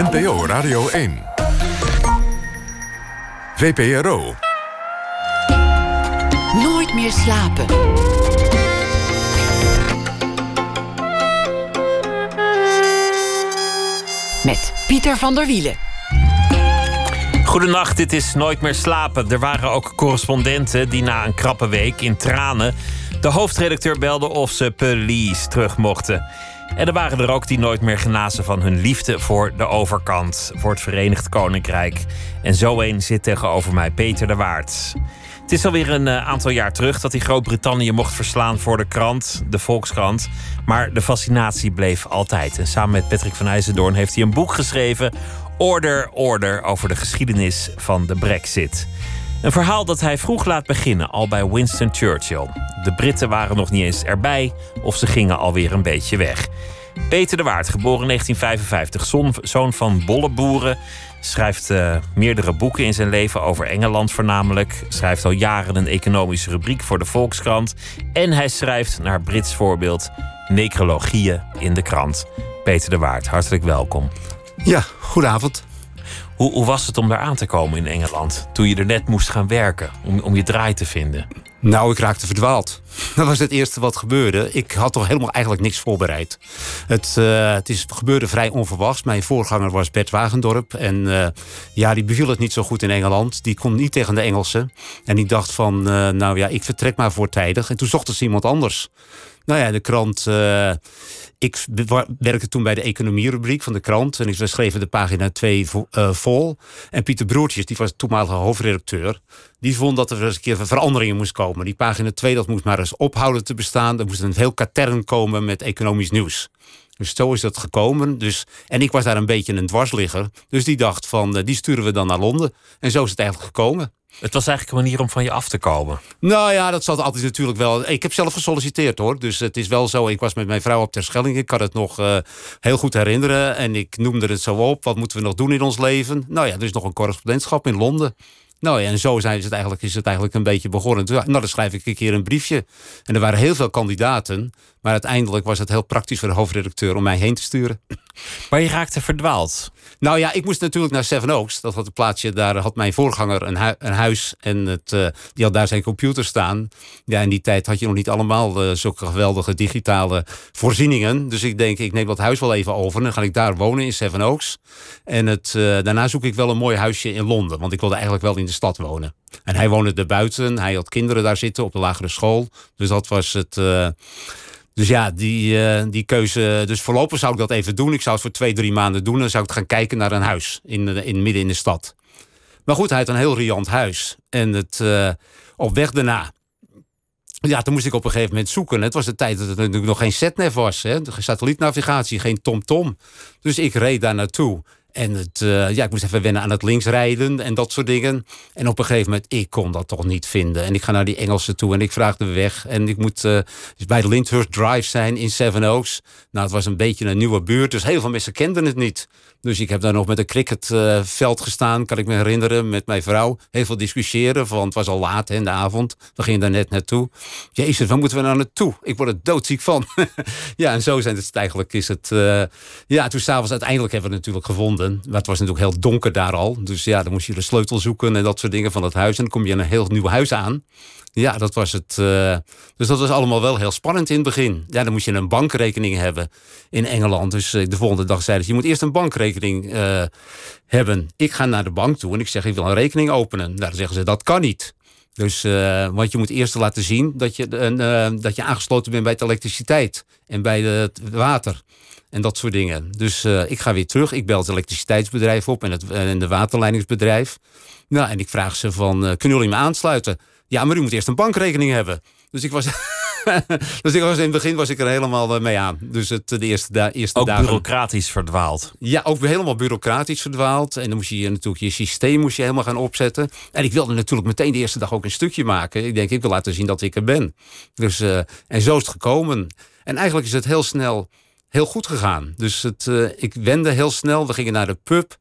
NPO Radio 1. VPRO. Nooit meer slapen. Met Pieter van der Wielen. Goedenacht, dit is Nooit meer slapen. Er waren ook correspondenten die na een krappe week in tranen de hoofdredacteur belden of ze police terug mochten. En er waren er ook die nooit meer genazen van hun liefde voor de overkant, voor het Verenigd Koninkrijk. En zo een zit tegenover mij, Peter de Waard. Het is alweer een eh, aantal jaar terug dat hij Groot-Brittannië mocht verslaan voor de krant, de Volkskrant. Maar de fascinatie bleef altijd. En samen met Patrick van IJzendoorn heeft hij een boek geschreven, Order, Order, over de geschiedenis van de Brexit. Een verhaal dat hij vroeg laat beginnen, al bij Winston Churchill. De Britten waren nog niet eens erbij of ze gingen alweer een beetje weg. Peter de Waard, geboren in 1955, zoon van bolleboeren. Schrijft uh, meerdere boeken in zijn leven over Engeland voornamelijk. Schrijft al jaren een economische rubriek voor de Volkskrant. En hij schrijft, naar Brits voorbeeld, necrologieën in de krant. Peter de Waard, hartelijk welkom. Ja, goedenavond. Hoe, hoe, was het om daar aan te komen in Engeland? Toen je er net moest gaan werken, om, om je draai te vinden? Nou, ik raakte verdwaald. Dat was het eerste wat gebeurde. Ik had toch helemaal eigenlijk niks voorbereid. Het, uh, het is, gebeurde vrij onverwachts. Mijn voorganger was Bert Wagendorp. En uh, ja, die beviel het niet zo goed in Engeland. Die kon niet tegen de Engelsen. En die dacht van, uh, nou ja, ik vertrek maar voortijdig. En toen zochten ze iemand anders. Nou ja, de krant ik werkte toen bij de economierubriek van de krant. En we schreven de pagina 2 uh, vol. En Pieter Broertjes, die was toenmalige hoofdredacteur... die vond dat er eens een keer veranderingen moest komen. Die pagina 2, dat moest maar eens ophouden te bestaan. Er moest een heel katern komen met economisch nieuws. Dus zo is dat gekomen. Dus, en ik was daar een beetje een dwarsligger. Dus die dacht van, uh, die sturen we dan naar Londen. En zo is het eigenlijk gekomen. Het was eigenlijk een manier om van je af te komen. Nou ja, dat zat altijd natuurlijk wel. Ik heb zelf gesolliciteerd hoor. Dus het is wel zo. Ik was met mijn vrouw op Terschelling. Ik kan het nog uh, heel goed herinneren. En ik noemde het zo op. Wat moeten we nog doen in ons leven? Nou ja, er is nog een correspondentschap in Londen. Nou ja, en zo zijn het eigenlijk, is het eigenlijk een beetje begonnen. Nou, dan schrijf ik een keer een briefje. En er waren heel veel kandidaten. Maar uiteindelijk was het heel praktisch voor de hoofdredacteur om mij heen te sturen. Maar je raakte verdwaald. Nou ja, ik moest natuurlijk naar Seven Oaks. Dat had een plaatsje, daar had mijn voorganger een, een huis. En het, uh, die had daar zijn computer staan. Ja, in die tijd had je nog niet allemaal uh, zulke geweldige digitale voorzieningen. Dus ik denk, ik neem dat huis wel even over. En dan ga ik daar wonen in Seven Oaks. En het, uh, daarna zoek ik wel een mooi huisje in Londen. Want ik wilde eigenlijk wel in de stad wonen. En hij woonde er buiten. Hij had kinderen daar zitten op de lagere school. Dus dat was het... Dus ja, die, uh, die keuze. Dus voorlopig zou ik dat even doen. Ik zou het voor twee, drie maanden doen. Dan zou ik gaan kijken naar een huis in, in midden in de stad. Maar goed, hij had een heel riant huis. En het, uh, op weg daarna. Ja, toen moest ik op een gegeven moment zoeken. Het was de tijd dat er natuurlijk nog geen ZNEF was. Hè? Geen satellietnavigatie, geen TomTom. -tom. Dus ik reed daar naartoe. En het, uh, ja, ik moest even wennen aan het linksrijden en dat soort dingen. En op een gegeven moment, ik kon dat toch niet vinden. En ik ga naar die Engelsen toe en ik vraag de weg. En ik moet uh, dus bij de Lyndhurst Drive zijn in Seven Oaks. Nou, het was een beetje een nieuwe buurt, dus heel veel mensen kenden het niet. Dus ik heb daar nog met een cricketveld uh, gestaan, kan ik me herinneren, met mijn vrouw. Heel veel discussiëren, want het was al laat in de avond. We gingen daar net naartoe. Jezus, waar moeten we nou naartoe? Ik word er doodziek van. ja, en zo zijn het eigenlijk, is het... Ja, toen s'avonds uiteindelijk hebben we het natuurlijk gevonden. Maar het was natuurlijk heel donker daar al. Dus ja, dan moest je de sleutel zoeken en dat soort dingen van het huis. En dan kom je in een heel nieuw huis aan. Ja, dat was het. Uh, dus dat was allemaal wel heel spannend in het begin. Ja, dan moest je een bankrekening hebben in Engeland. Dus uh, de volgende dag zeiden ze: je moet eerst een bankrekening uh, hebben. Ik ga naar de bank toe en ik zeg: ik wil een rekening openen. Nou, dan zeggen ze: dat kan niet. Dus, want je moet eerst laten zien dat je, dat je aangesloten bent bij de elektriciteit en bij het water. En dat soort dingen. Dus ik ga weer terug. Ik bel het elektriciteitsbedrijf op en het en de waterleidingsbedrijf. Nou, en ik vraag ze van, kunnen jullie me aansluiten? Ja, maar u moet eerst een bankrekening hebben. Dus ik was. dus ik was in het begin was ik er helemaal mee aan. Dus het, de eerste, da eerste ook dagen. bureaucratisch verdwaald. Ja, ook helemaal bureaucratisch verdwaald. En dan moest je natuurlijk je systeem moest je helemaal gaan opzetten. En ik wilde natuurlijk meteen de eerste dag ook een stukje maken. Ik denk, ik wil laten zien dat ik er ben. Dus, uh, en zo is het gekomen. En eigenlijk is het heel snel heel goed gegaan. Dus het, uh, ik wende heel snel. We gingen naar de pub.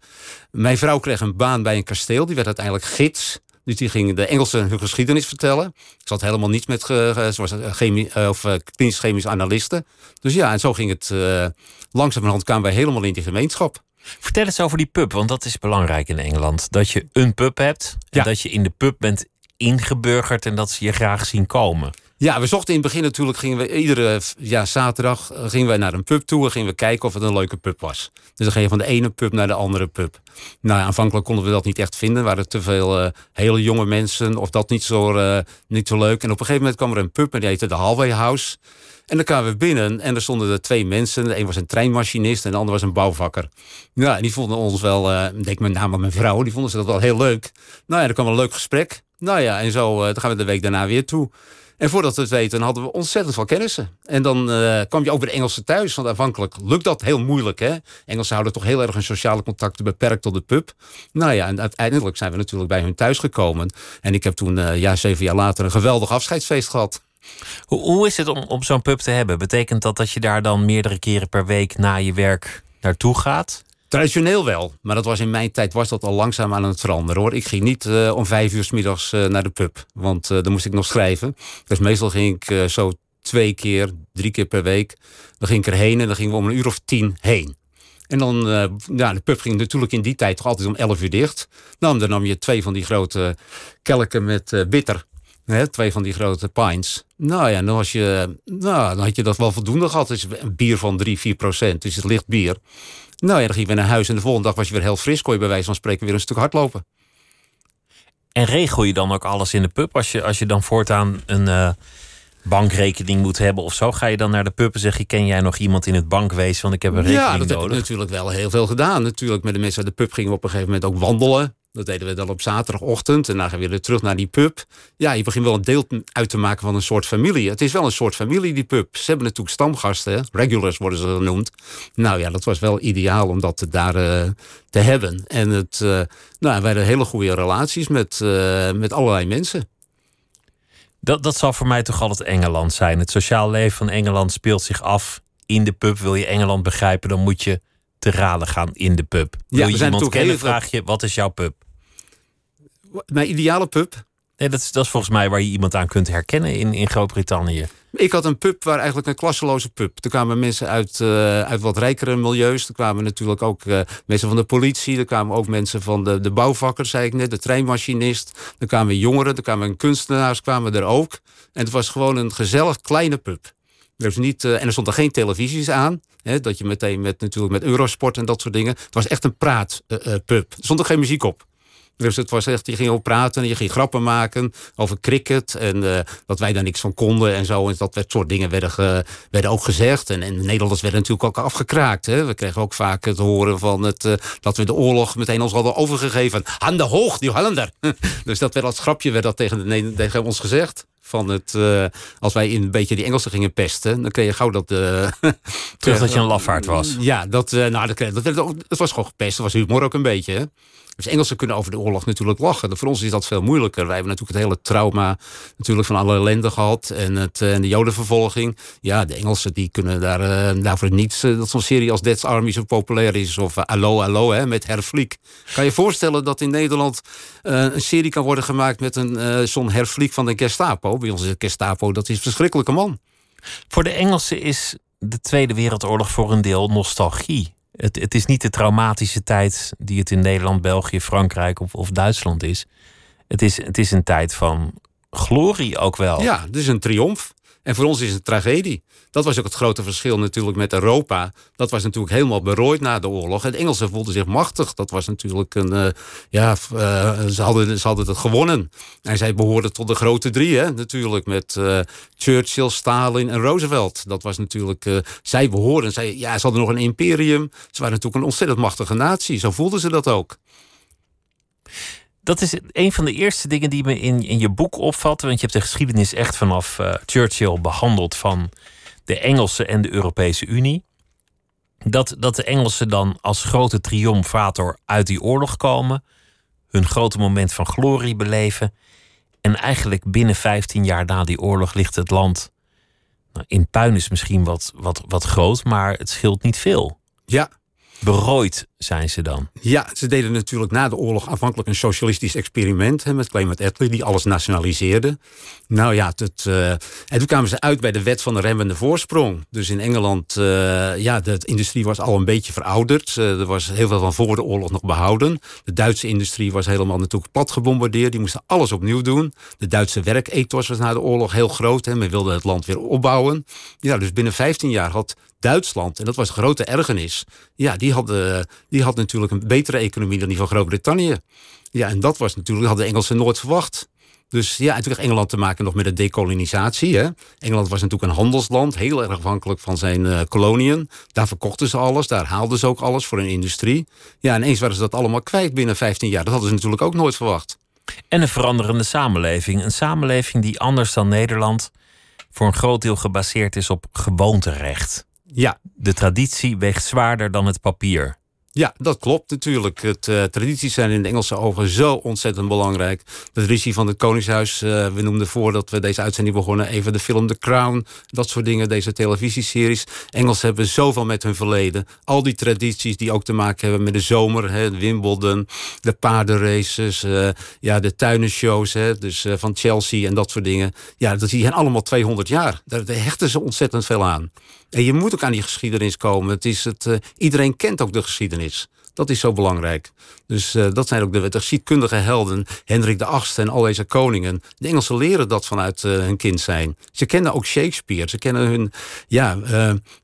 Mijn vrouw kreeg een baan bij een kasteel. Die werd uiteindelijk gids. Dus die ging de Engelsen hun geschiedenis vertellen. Ze had helemaal niets met. Ze was chemie, of klinisch chemisch analiste. Dus ja, en zo ging het. Uh, langzamerhand kwamen wij helemaal in die gemeenschap. Vertel eens over die pub, want dat is belangrijk in Engeland. Dat je een pub hebt en Ja. dat je in de pub bent ingeburgerd en dat ze je graag zien komen. Ja, we zochten in het begin natuurlijk, gingen we iedere ja, zaterdag eh, gingen wij naar een pub toe en gingen we kijken of het een leuke pub was. Dus dan ging je van de ene pub naar de andere pub. Nou, aanvankelijk konden we dat niet echt vinden. Er waren te veel eh, hele jonge mensen of dat niet zo, eh, niet zo leuk. En op een gegeven moment kwam er een pub en die heette de Hallway House. En dan kwamen we binnen en er stonden er twee mensen. De een was een treinmachinist en de ander was een bouwvakker. Ja, en die vonden ons wel, ik denk met name mijn vrouw, die vonden ze dat wel heel leuk. Nou ja, er kwam een leuk gesprek. Nou ja, en zo, dan gaan we de week daarna weer toe. En voordat we het weten, hadden we ontzettend veel kennissen. En dan eh, kwam je ook bij de Engelsen thuis. Want aanvankelijk lukt dat heel moeilijk. Hè? Engelsen houden toch heel erg hun sociale contacten beperkt tot de pub. Nou ja, en uiteindelijk zijn we natuurlijk bij hun thuis gekomen. En ik heb toen, eh, ja, zeven jaar later, een geweldig afscheidsfeest gehad. Hoe, hoe is het om, om zo'n pub te hebben? Betekent dat dat je daar dan meerdere keren per week na je werk naartoe gaat? Traditioneel wel, maar dat was in mijn tijd was dat al langzaam aan het veranderen hoor. Ik ging niet eh, om vijf uur s middags eh, naar de pub, want eh, dan moest ik nog schrijven. Dus meestal ging ik zo twee keer, drie keer per week. Dan ging ik erheen en dan gingen we om een uur of tien heen. En dan, ja, de pub ging natuurlijk in die tijd toch altijd om elf uur dicht. Nou, dan nam je twee van die grote kelken met bitter. Hè, twee van die grote pints. Nou ja, dan, was je, nou, dan had je dat wel voldoende gehad. Dus een bier van 3, 4 procent. Dus het licht bier. Nou ja, dan ging je weer naar huis en de volgende dag was je weer heel fris. Kon je bij wijze van spreken weer een stuk hardlopen. En regel je dan ook alles in de pub? Als je, als je dan voortaan een eh, bankrekening moet hebben of zo, ga je dan naar de pub en zeg je: Ken jij nog iemand in het bankwezen? Want ik heb een rekening ja, dat heb ik nodig. natuurlijk wel heel veel gedaan. Natuurlijk, met de mensen uit de pub gingen we op een gegeven moment ook wandelen. Dat deden we dan op zaterdagochtend. En dan gaan we weer terug naar die pub. Ja, je begint wel een deel uit te maken van een soort familie. Het is wel een soort familie, die pub. Ze hebben natuurlijk stamgasten, regulars worden ze genoemd. Nou ja, dat was wel ideaal om dat daar eh, te hebben. En het, eh, nou, wij hadden hele goede relaties met, eh, met allerlei mensen. Dat, dat zal voor mij toch altijd Engeland zijn. Het sociaal leven van Engeland speelt zich af in de pub. Wil je Engeland begrijpen, dan moet je te raden gaan in de pub. Wil je iemand kennen, vraag je: Wat is jouw pub? Mijn ideale pub Nee, dat, is, dat is volgens mij waar je iemand aan kunt herkennen in, in Groot-Brittannië. Ik had een pub waar eigenlijk een klasseloze pub. Er kwamen mensen uit, eh, uit wat rijkere milieus. Er kwamen natuurlijk ook eh, mensen van de politie. Er kwamen ook mensen van de, de bouwvakkers, zei ik net. De treinmachinist. Er kwamen jongeren. Er kwamen kunstenaars kwamen er ook. En het was gewoon een gezellig kleine pub. Dus niet, eh, en er stonden geen televisies aan. Dat je meteen met, natuurlijk met Eurosport en dat soort dingen. Het was echt een praatpub. er stond er geen muziek op. Dus het was echt, je ging ook praten en je ging grappen maken over cricket. En eh, dat wij daar niks van konden en zo. En dat soort dingen werden, werden ook gezegd. En, en de Nederlanders werden natuurlijk ook afgekraakt. Hè. We kregen ook vaak te horen van het, eh, dat we de oorlog meteen ons hadden overgegeven. Aan de hoog, die Hollander. dus dat werd als grapje werd dat tegen, tegen ons gezegd. Van het, eh, als wij in een beetje die Engelsen gingen pesten, dan kreeg je gauw dat. eh, Terug dat je een lafaard was. ja, dat, eh, nou, dat, dat was gewoon gepest. Dat was humor ook een beetje. Hè? Dus Engelsen kunnen over de oorlog natuurlijk lachen. Voor ons is dat veel moeilijker. Wij hebben natuurlijk het hele trauma natuurlijk van alle ellende gehad. En, het, eh, en de jodenvervolging. Ja, de Engelsen die kunnen daar, eh, daarvoor niets... eh, dat zo'n serie als Dead's Army zo populair is. Of Allo, Allo, hè, met Herfliek. Kan je voorstellen dat in Nederland een serie kan worden gemaakt... met een zo'n Herfliek van de Gestapo? Bij ons is de Gestapo, dat is een verschrikkelijke man. Voor de Engelsen is de Tweede Wereldoorlog voor een deel nostalgie. Het, het is niet de traumatische tijd die het in Nederland, België, Frankrijk of, of Duitsland is. Het, is. het is een tijd van glorie ook wel. Ja, het is een triomf. En voor ons is het een tragedie. Dat was ook het grote verschil natuurlijk met Europa. Dat was natuurlijk helemaal berooid na de oorlog. En de Engelsen voelden zich machtig. Dat was natuurlijk een. eh, ja, eh, ze, hadden, ze hadden het gewonnen. En zij behoorden tot de grote drie, hè, natuurlijk. Met eh, Churchill, Stalin en Roosevelt. Dat was natuurlijk. zij behoorden. Zij, ja, ze hadden nog een imperium. Ze waren natuurlijk een ontzettend machtige natie. Zo voelden ze dat ook. Dat is een van de eerste dingen die me in, in je boek opvalt. Want je hebt de geschiedenis echt vanaf eh, Churchill behandeld van de Engelsen en de Europese Unie. Dat, dat de Engelsen dan als grote triomfator uit die oorlog komen. Hun grote moment van glorie beleven. En eigenlijk binnen 15 jaar na die oorlog ligt het land. Nou, in puin is misschien wat, wat, wat groot, maar het scheelt niet veel. Ja. Berooid zijn ze dan? Ja, ze deden natuurlijk na de oorlog aanvankelijk een socialistisch experiment met Clement Attlee, die alles nationaliseerde. Nou ja, uh, en toen kwamen ze uit bij de wet van de remmende voorsprong. Dus in Engeland, uh, ja, de industrie was al een beetje verouderd. Uh, er was heel veel van voor de oorlog nog behouden. De Duitse industrie was helemaal natuurlijk plat gebombardeerd. Die moesten alles opnieuw doen. De Duitse werkethos was na de oorlog heel groot. Hè. Men wilde het land weer opbouwen. Ja, dus binnen 15 jaar had Duitsland, en dat was grote ergernis, ja, die had, die had natuurlijk een betere economie dan die van Groot-Brittannië. Ja, en dat was natuurlijk, hadden de Engelsen nooit verwacht. Dus ja, en toen Engeland te maken nog met de dekolonisatie. Hè. Engeland was natuurlijk een handelsland, heel erg afhankelijk van zijn uh, koloniën. Daar verkochten ze alles, daar haalden ze ook alles voor hun industrie. Ja, en eens waren ze dat allemaal kwijt binnen 15 jaar. Dat hadden ze natuurlijk ook nooit verwacht. En een veranderende samenleving. Een samenleving die anders dan Nederland voor een groot deel gebaseerd is op gewoonterecht. Ja. De traditie weegt zwaarder dan het papier. Ja, dat klopt natuurlijk. Het, uh, tradities zijn in de Engelse ogen zo ontzettend belangrijk. De traditie van het Koningshuis, uh, we noemden voordat we deze uitzending begonnen... even de film The Crown, dat soort dingen, deze televisieseries. Engels hebben zoveel met hun verleden. Al die tradities die ook te maken hebben met de zomer, hè, Wimbledon... de paardenraces, uh, ja, de tuinenshows hè, dus, van Chelsea en dat soort dingen. Ja, dat zijn allemaal 200 jaar. Daar, daar hechten ze ontzettend veel aan. En je moet ook aan die geschiedenis komen. Het is het, uh, iedereen kent ook de geschiedenis. Dat is zo belangrijk. Dus uh, dat zijn ook de, geschiedkundige helden. Hendrik de Achtste en al deze koningen. De Engelsen leren dat vanuit uh, hun kind zijn. Ze kennen ook Shakespeare. Ze kennen hun... Ja,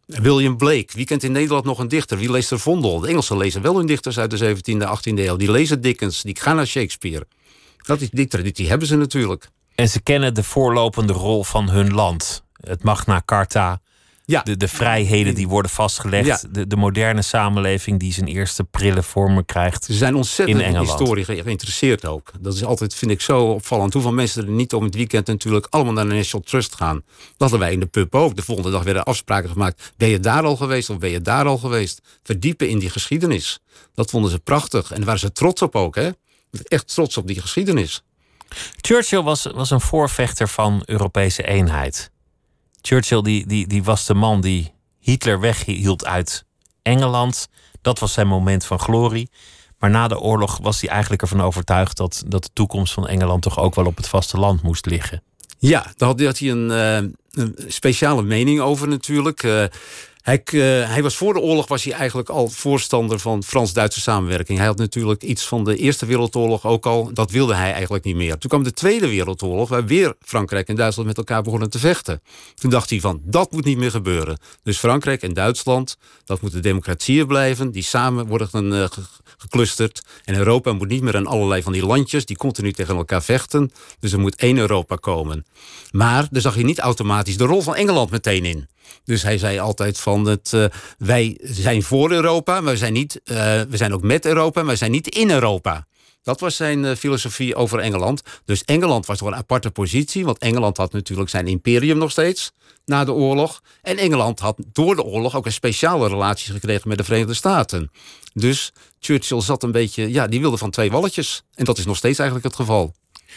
William Blake. Wie kent in Nederland nog een dichter? Wie leest er Vondel? De Engelsen lezen wel hun dichters uit de 17e, 18e eeuw. Die lezen Dickens. Die gaan naar Shakespeare. Dat is, die traditie hebben ze natuurlijk. En ze kennen de voorlopende rol van hun land. Het Magna Carta ja. De, de vrijheden die worden vastgelegd. De, de moderne samenleving die zijn eerste prille vormen krijgt. Ze zijn ontzettend in, in historie geïnteresseerd ook. Dat is altijd, vind ik, zo opvallend. Hoeveel mensen er niet om het weekend natuurlijk allemaal naar de National Trust gaan. Dat hadden wij in de pub ook. De volgende dag werden afspraken gemaakt. Ben je daar al geweest of ben je daar al geweest? Verdiepen in die geschiedenis. Dat vonden ze prachtig. En daar waren ze trots op ook, hè? Echt trots op die geschiedenis. Churchill was, was een voorvechter van Europese eenheid. Churchill die, die, die was de man die Hitler weghield uit Engeland. Dat was zijn moment van glorie. Maar na de oorlog was hij eigenlijk ervan overtuigd dat, dat de toekomst van Engeland toch ook wel op het vasteland moest liggen. Ja, daar had, hij een, uh, een, speciale mening over natuurlijk. Uh, hij, uh, hij, was voor de oorlog was hij eigenlijk al voorstander van Frans-Duitse samenwerking. Hij had natuurlijk iets van de Eerste Wereldoorlog ook al. Dat wilde hij eigenlijk niet meer. Toen kwam de Tweede Wereldoorlog, waar weer Frankrijk en Duitsland met elkaar begonnen te vechten. Toen dacht hij van, dat moet niet meer gebeuren. Dus Frankrijk en Duitsland, dat moeten democratieën blijven. Die samen worden uh, geclusterd. En Europa moet niet meer aan allerlei van die landjes die continu tegen elkaar vechten. Dus er moet één Europa komen. Maar daar zag je niet automatisch de rol van Engeland meteen in. Dus hij zei altijd van het, uh, wij zijn voor Europa, maar we zijn, niet, uh, we zijn ook met Europa, maar we zijn niet in Europa. Dat was zijn uh, filosofie over Engeland. Dus Engeland was toch een aparte positie, want Engeland had natuurlijk zijn imperium nog steeds na de oorlog. En Engeland had door de oorlog ook een speciale relatie gekregen met de Verenigde Staten. Dus Churchill zat een beetje, ja, die wilde van twee walletjes. En dat is nog steeds eigenlijk het geval.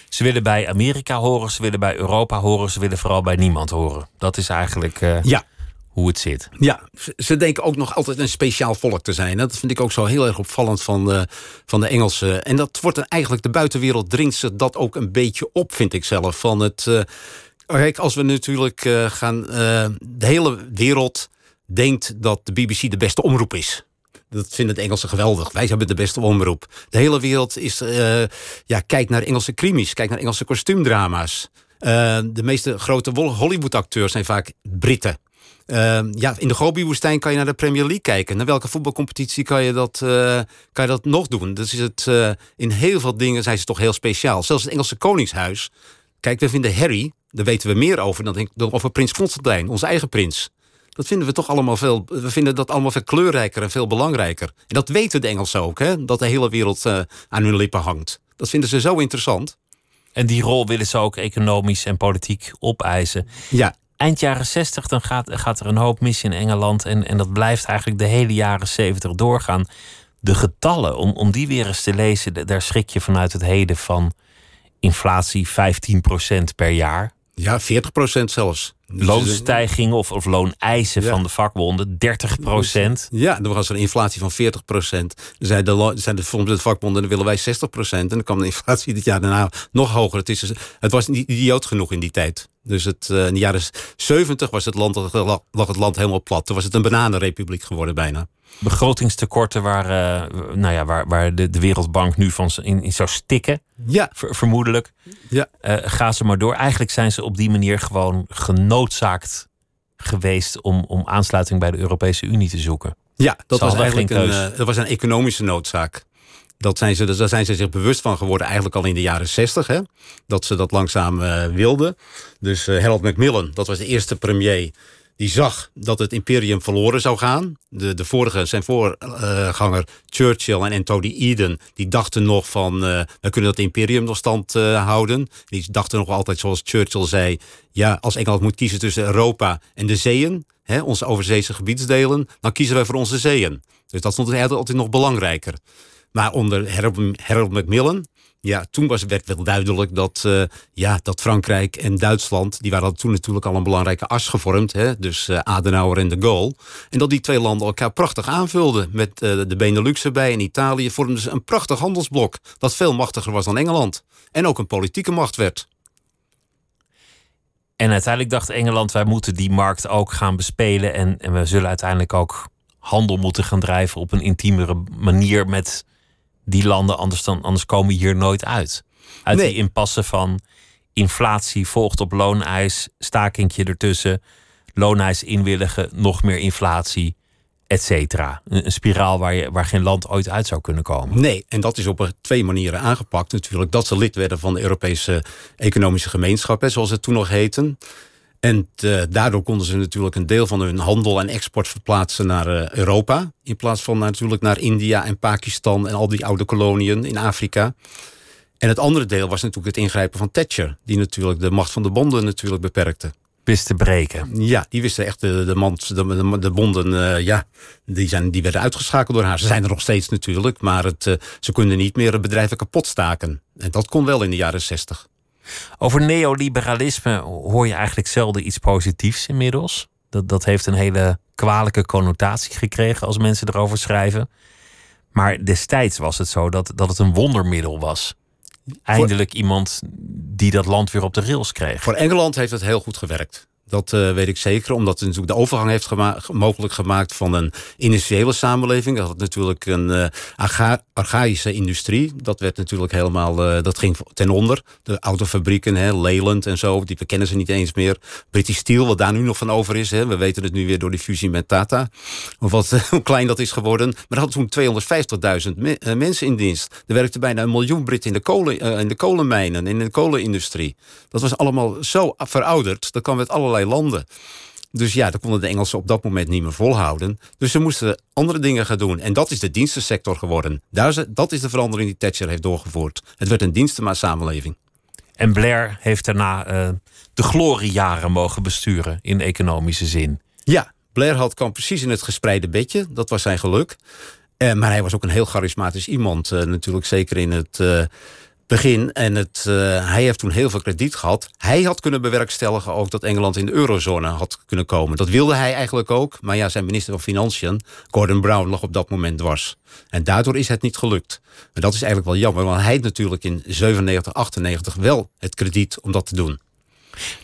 Ze willen bij Amerika horen, ze willen bij Europa horen, ze willen vooral bij niemand horen. Dat is eigenlijk uh, ja. hoe het zit. Ja, ze denken ook nog altijd een speciaal volk te zijn. Dat vind ik ook zo heel erg opvallend van de, van de Engelsen. En dat wordt eigenlijk, de buitenwereld dringt ze dat ook een beetje op, vind ik zelf. Van het, uh, kijk, als we natuurlijk uh, gaan, de hele wereld denkt dat de BBC de beste omroep is. Dat vinden het Engelsen geweldig. Wij hebben de beste omroep. De hele wereld is, uh, ja, kijk naar Engelse krimis, kijk naar Engelse kostuumdrama's. Uh, de meeste grote Hollywood-acteurs zijn vaak Britten. Uh, ja, in de Gobi-woestijn kan je naar de Premier League kijken. Naar welke voetbalcompetitie kan je dat, kan je dat nog doen? Dus is het, in heel veel dingen zijn ze toch heel speciaal. Zelfs het Engelse Koningshuis. Kijk, we vinden Harry, daar weten we meer over dan, dan over Prins Constantijn, onze eigen prins. Dat vinden we toch allemaal veel. We vinden dat allemaal veel kleurrijker en veel belangrijker. En dat weten de Engelsen ook, hè? dat de hele wereld uh, aan hun lippen hangt. Dat vinden ze zo interessant. En die rol willen ze ook economisch en politiek opeisen. Ja. Eind jaren 60 dan gaat, gaat er een hoop mis in Engeland. En, en dat blijft eigenlijk de hele jaren 70 doorgaan. De getallen, om, om die weer eens te lezen, daar schrik je vanuit het heden van inflatie 15% per jaar. Ja, 40 procent zelfs. Dus, Loonstijging of, of looneisen Ja. van de vakbonden, 30 procent. Ja, er was een inflatie van 40 procent. Zei de, zeiden de, de vakbonden, dan willen wij 60 procent. En dan kwam de inflatie dit jaar daarna nog hoger. Het, is, dus- het was niet idioot genoeg in die tijd. Dus het, eh, in de jaren 70 was het land, lag het land helemaal plat. Toen was het een bananenrepubliek geworden bijna. Begrotingstekorten waar, eh, nou ja, waar, waar de, de Wereldbank nu van in, in zou stikken, Ja, ver- vermoedelijk. ja. Eh, ga ze maar door. Eigenlijk zijn ze op die manier gewoon genoodzaakt geweest om, om aansluiting bij de Europese Unie te zoeken. Ja, dat was eigenlijk een, dat was een economische noodzaak. Dat zijn ze, dus daar zijn ze zich bewust van geworden, eigenlijk al in de jaren 60, hè, dat ze dat langzaam eh, wilden. Dus eh, Harold Macmillan, dat was de eerste premier, die zag dat het imperium verloren zou gaan. De, de vorige, zijn voorganger Churchill en Anthony Eden, die dachten nog van, eh, we kunnen dat imperium nog stand eh, houden. Die dachten nog altijd, zoals Churchill zei, ja, als Engeland moet kiezen tussen Europa en de zeeën, hè, onze overzeese gebiedsdelen, dan kiezen wij voor onze zeeën. Dus dat stond altijd nog belangrijker. Maar onder Harold Macmillan, ja, toen was, werd wel duidelijk dat, eh, ja, dat Frankrijk en Duitsland, die waren toen natuurlijk al een belangrijke as gevormd, hè, dus eh, Adenauer en de Gaulle. En dat die twee landen elkaar prachtig aanvulden. Met eh, de Benelux erbij en Italië vormden ze een prachtig handelsblok. Dat veel machtiger was dan Engeland. En ook een politieke macht werd. En uiteindelijk dacht Engeland, wij moeten die markt ook gaan bespelen. En, en we zullen uiteindelijk ook handel moeten gaan drijven op een intiemere manier met die landen. Anders, dan, anders komen we hier nooit uit. Uit Nee. die impasse van inflatie volgt op looneis, stakingje ertussen, looneis inwilligen, nog meer inflatie, et cetera. Een, een spiraal waar, je, waar geen land ooit uit zou kunnen komen. Nee, en dat is op twee manieren aangepakt natuurlijk. Dat ze lid werden van de Europese Economische Gemeenschap, hè, zoals het toen nog heette. En eh, daardoor konden ze natuurlijk een deel van hun handel en export verplaatsen naar eh, Europa. In plaats van natuurlijk naar India en Pakistan en al die oude koloniën in Afrika. En het andere deel was natuurlijk het ingrijpen van Thatcher. Die natuurlijk de macht van de bonden natuurlijk beperkte. Wist te breken. Ja, die wisten echt de, de, mand, de, de, de bonden, eh, ja, die, zijn, die werden uitgeschakeld door haar. Ze zijn er nog steeds natuurlijk, maar het, ze konden niet meer bedrijven kapot staken. En dat kon wel in de jaren zestig. Over neoliberalisme hoor je eigenlijk zelden iets positiefs inmiddels. Dat, dat heeft een hele kwalijke connotatie gekregen als mensen erover schrijven. Maar destijds was het zo dat, dat het een wondermiddel was. Eindelijk iemand die dat land weer op de rails kreeg. Voor Engeland heeft het heel goed gewerkt. Dat eh, weet ik zeker, omdat het natuurlijk de overgang heeft mogelijk gemaakt van een industriële samenleving. Dat had natuurlijk een archa archaïsche industrie. Dat werd natuurlijk helemaal, eh, dat ging ten onder. De autofabrieken, hè, Leyland en zo, die we kennen ze niet eens meer. British Steel, wat daar nu nog van over is. Hè. We weten het nu weer door die fusie met Tata. Of wat, hoe klein dat is geworden. Maar dat had toen 250.000 me eh, mensen in dienst. Er werkte bijna een miljoen Britten in de, kolen, in de kolenmijnen, in de kolenindustrie. Dat was allemaal zo verouderd. Dat kwam met allerlei landen. Dus ja, dat konden de Engelsen op dat moment niet meer volhouden. Dus ze moesten andere dingen gaan doen. En dat is de dienstensector geworden. Dat is de verandering die Thatcher heeft doorgevoerd. Het werd een dienstensamenleving. En Blair heeft daarna eh, de gloriejaren mogen besturen in economische zin. Ja, Blair had, kwam precies in het gespreide bedje. Dat was zijn geluk. Eh, maar hij was ook een heel charismatisch iemand. eh, natuurlijk zeker in het begin. En het, eh, hij heeft toen heel veel krediet gehad. Hij had kunnen bewerkstelligen ook dat Engeland in de eurozone had kunnen komen. Dat wilde hij eigenlijk ook. Maar ja, zijn minister van Financiën, Gordon Brown, lag op dat moment dwars. En daardoor is het niet gelukt. En dat is eigenlijk wel jammer. Want hij had natuurlijk in 97, 98 wel het krediet om dat te doen.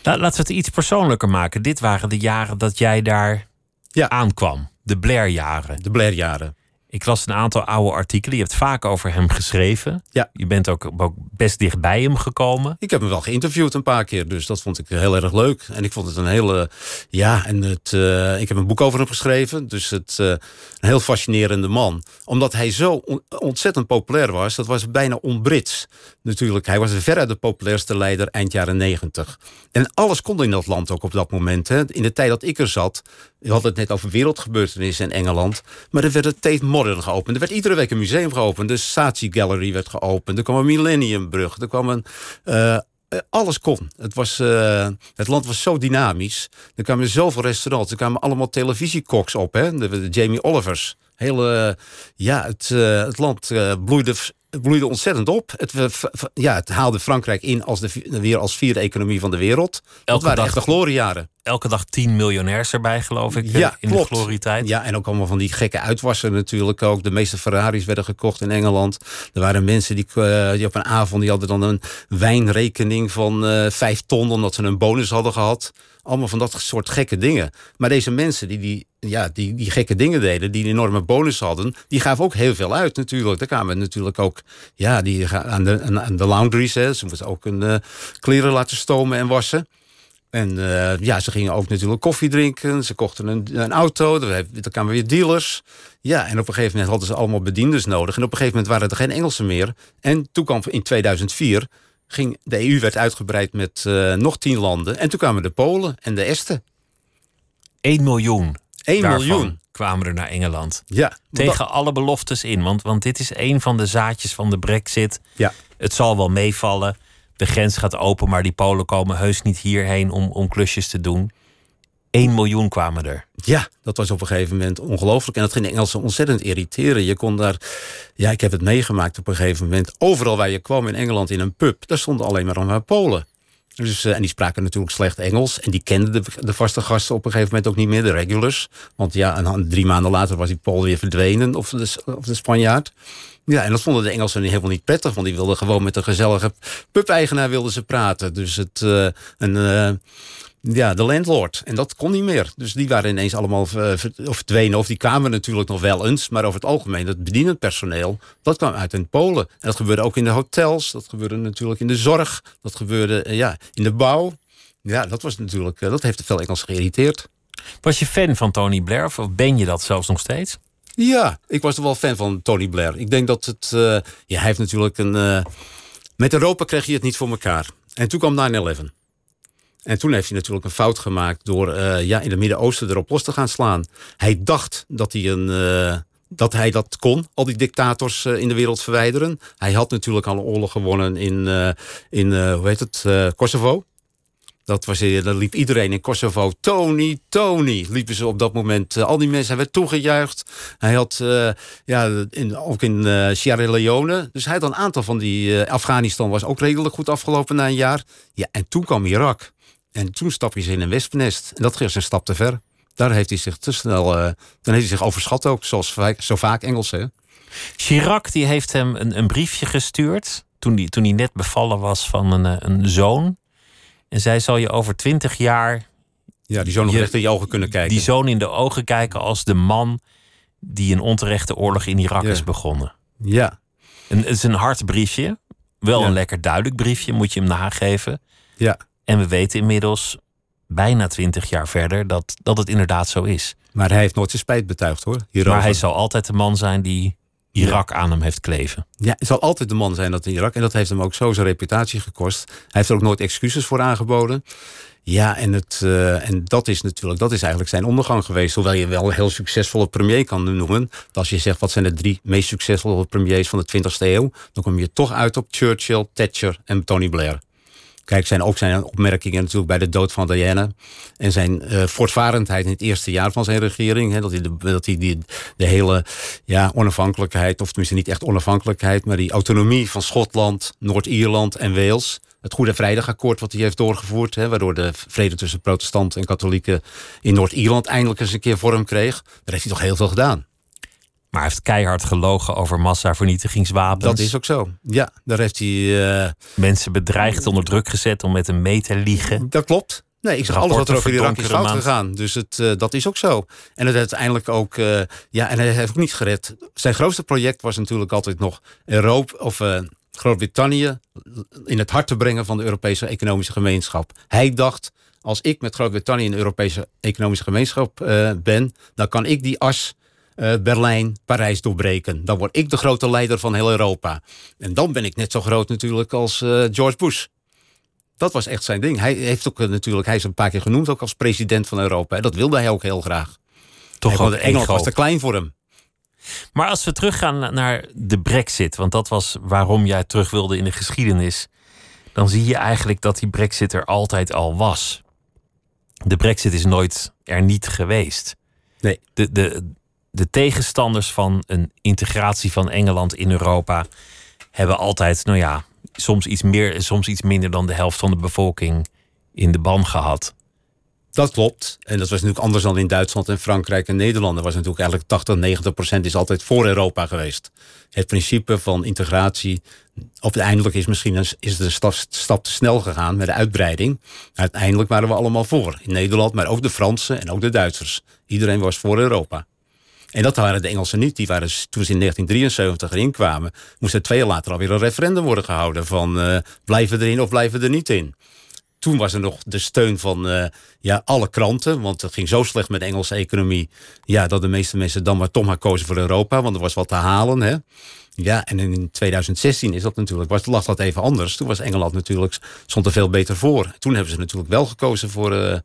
La- laten we het iets persoonlijker maken. Dit waren de jaren dat jij daar Ja. aankwam. De Blair-jaren. De Blair-jaren. Ik las een aantal oude artikelen. Je hebt vaak over hem geschreven. Ja. Je bent ook, ook best dicht bij hem gekomen. Ik heb hem wel geïnterviewd een paar keer, dus dat vond ik heel erg leuk. En ik vond het een hele. Ja, en het, eh, ik heb een boek over hem geschreven. Dus het, eh, een heel fascinerende man. Omdat hij zo on- ontzettend populair was, dat was bijna on-Brits. Natuurlijk, hij was verre de populairste leider eind jaren negentig. En alles kon in dat land ook op dat moment. Hè. In de tijd dat ik er zat, we hadden het net over wereldgebeurtenissen in Engeland. Maar er werd het Tate Modern geopend. Er werd iedere week een museum geopend. De Saatchi Gallery werd geopend. Er kwam een Millenniumbrug. Er kwam een. eh, eh, alles kon. Het, was, eh, het land was zo dynamisch. Er kwamen zoveel restaurants. Er kwamen allemaal televisiekoks op. Hè? De, de Jamie Olivers. Hele, ja, het, het land bloeide, bloeide ontzettend op. Het, ja, het haalde Frankrijk in als de, weer als vierde economie van de wereld. Elke dat waren dag, echt de gloriejaren. Elke dag tien miljonairs erbij, geloof ik, ja, in klopt. de glorietijd. Ja, en ook allemaal van die gekke uitwassen natuurlijk ook. De meeste Ferraris werden gekocht in Engeland. Er waren mensen die, die op een avond die hadden dan een wijnrekening van vijf ton... omdat ze een bonus hadden gehad. Allemaal van dat soort gekke dingen. Maar deze mensen die die, ja, die, die gekke dingen deden, die een enorme bonus hadden, die gaven ook heel veel uit natuurlijk. Daar kwamen natuurlijk ook ja, die, aan, de, aan de laundries. Hè. Ze moesten ook een uh, kleren laten stomen en wassen. En uh, ja, ze gingen ook natuurlijk koffie drinken. Ze kochten een, een auto. Dan kwamen weer dealers. Ja, en op een gegeven moment hadden ze allemaal bedienders nodig. En op een gegeven moment waren er geen Engelsen meer. En toen kwam in 2004 ging, de EU werd uitgebreid met uh, nog tien landen. En toen kwamen de Polen en de Esten. 1 miljoen. 1 miljoen. kwamen er naar Engeland. Ja. Tegen alle beloftes in. Want, want dit is een van de zaadjes van de brexit. Ja. Het zal wel meevallen. De grens gaat open, maar die Polen komen heus niet hierheen om, om klusjes te doen. 1 miljoen kwamen er. Ja, dat was op een gegeven moment ongelooflijk. En dat ging de Engelsen ontzettend irriteren. Je kon daar, ja, ik heb het meegemaakt op een gegeven moment. Overal waar je kwam in Engeland in een pub, daar stonden alleen maar een Polen. Dus, uh, en die spraken natuurlijk slecht Engels. En die kenden de, de, vaste gasten op een gegeven moment ook niet meer, de regulars. Want ja, een, drie maanden later was die Pool weer verdwenen, of de, of de Spanjaard. Ja, en dat vonden de Engelsen helemaal niet prettig, want die wilden gewoon met een gezellige pub-eigenaar ze praten. Dus het, uh, een, uh, ja, de landlord. En dat kon niet meer. Dus die waren ineens allemaal uh, verdwenen. Of die kwamen natuurlijk nog wel eens. Maar over het algemeen, het bedienend personeel, dat kwam uit in Polen. En dat gebeurde ook in de hotels. Dat gebeurde natuurlijk in de zorg. Dat gebeurde uh, ja, in de bouw. Ja, dat was natuurlijk, uh, dat heeft veel Engels geïrriteerd. Was je fan van Tony Blair? Of ben je dat zelfs nog steeds? Ja, ik was wel fan van Tony Blair. Ik denk dat het... ja, hij heeft natuurlijk een... met Europa kreeg je het niet voor elkaar. En toen kwam 9-11. En toen heeft hij natuurlijk een fout gemaakt door uh, ja, in het Midden-Oosten erop los te gaan slaan. Hij dacht dat hij, een, uh, dat, hij dat kon, al die dictators uh, in de wereld verwijderen. Hij had natuurlijk al een oorlog gewonnen in, in hoe heet het, Kosovo. Dat was, dan liep iedereen in Kosovo. Tony, Tony, liepen ze op dat moment. al die mensen hebben toegejuicht. Hij had, ja, in, ook in Sierra Leone. Dus hij had een aantal van die... Afghanistan was ook redelijk goed afgelopen na een jaar. Ja, en toen kwam Irak. En toen stapte hij in een wespennest. En dat ging een stap te ver. Daar heeft hij zich te snel. Uh, dan heeft hij zich overschat ook, zoals zo vaak Engelsen. Chirac die heeft hem een, een briefje gestuurd. Toen hij, toen hij net bevallen was van een, eh, een zoon. En zij zal je over twintig jaar. Ja, die zoon nog echt in je ogen kunnen kijken. Die zoon in de ogen kijken als de man die een onterechte oorlog in Irak is begonnen. Ja. Een, het is een hard briefje. Wel een lekker duidelijk briefje, moet je hem nageven. Ja. En we weten inmiddels, bijna twintig jaar verder, dat, dat het inderdaad zo is. Maar hij heeft nooit zijn spijt betuigd hoor. Hierover. Maar hij zal altijd de man zijn die Irak aan hem heeft kleven. Ja, hij zal altijd de man zijn dat in Irak. En dat heeft hem ook zo zijn reputatie gekost. Hij heeft er ook nooit excuses voor aangeboden. Ja, en, het, uh, en dat is natuurlijk, dat is eigenlijk zijn ondergang geweest. Hoewel je wel een heel succesvolle premier kan noemen. Als je zegt, wat zijn de drie meest succesvolle premiers van de 20e eeuw? Dan kom je toch uit op Churchill, Thatcher en Tony Blair. Kijk, zijn ook zijn opmerkingen natuurlijk bij de dood van Diana. En zijn uh, voortvarendheid in het eerste jaar van zijn regering. Hè, dat hij, de, dat hij die, de hele ja, onafhankelijkheid, of tenminste niet echt onafhankelijkheid, maar die autonomie van Schotland, Noord-Ierland en Wales. Het Goede Vrijdagakkoord wat hij heeft doorgevoerd. Hè, waardoor de vrede tussen protestanten en katholieken in Noord-Ierland eindelijk eens een keer vorm kreeg. Daar heeft hij toch heel veel gedaan. Maar hij heeft keihard gelogen over massavernietigingswapens. Dat is ook zo. Ja, daar heeft hij... Uh... Mensen bedreigd, onder druk gezet om met hem mee te liegen. Dat klopt. Nee, ik zeg alles wat er over Irak is fout gegaan. Dus het, uh, dat is ook zo. En het uiteindelijk ook... Uh, ja, en hij heeft ook niet gered. Zijn grootste project was natuurlijk altijd nog Europa... of Groot-Brittannië in het hart te brengen van de Europese economische gemeenschap. Hij dacht, als ik met Groot-Brittannië in de Europese economische gemeenschap ben... dan kan ik die as uh, Berlijn, Parijs doorbreken. Dan word ik de grote leider van heel Europa. En dan ben ik net zo groot natuurlijk als uh, George Bush. Dat was echt zijn ding. Hij heeft ook uh, natuurlijk, hij is een paar keer genoemd ook als president van Europa. Dat wilde hij ook heel graag. Toch hij, Engeland was te klein voor hem. Maar als we teruggaan naar de Brexit, want dat was waarom jij terug wilde in de geschiedenis, dan zie je eigenlijk dat die Brexit er altijd al was. De Brexit is nooit er niet geweest. Nee. De, de, de tegenstanders van een integratie van Engeland in Europa hebben altijd, nou ja, soms iets meer soms iets minder dan de helft van de bevolking in de ban gehad. Dat klopt. En dat was natuurlijk anders dan in Duitsland en Frankrijk en Nederland. Dat was natuurlijk eigenlijk 80, 90 procent is altijd voor Europa geweest. Het principe van integratie, uiteindelijk is misschien is de stap, stap te snel gegaan met de uitbreiding. Uiteindelijk waren we allemaal voor. In Nederland, maar ook de Fransen en ook de Duitsers. Iedereen was voor Europa. En dat waren de Engelsen niet. Die waren, toen ze in 1973 erin kwamen, moest er twee jaar later alweer een referendum worden gehouden van uh, blijven erin of blijven er niet in. Toen was er nog de steun van uh, ja, alle kranten. Want het ging zo slecht met de Engelse economie. Ja, dat de meeste mensen dan maar toch maar kozen voor Europa. Want er was wat te halen. Hè. Ja, en in 2016 is dat natuurlijk, was, lag dat even anders. Toen was Engeland natuurlijk, stond er veel beter voor. Toen hebben ze natuurlijk wel gekozen voor uh,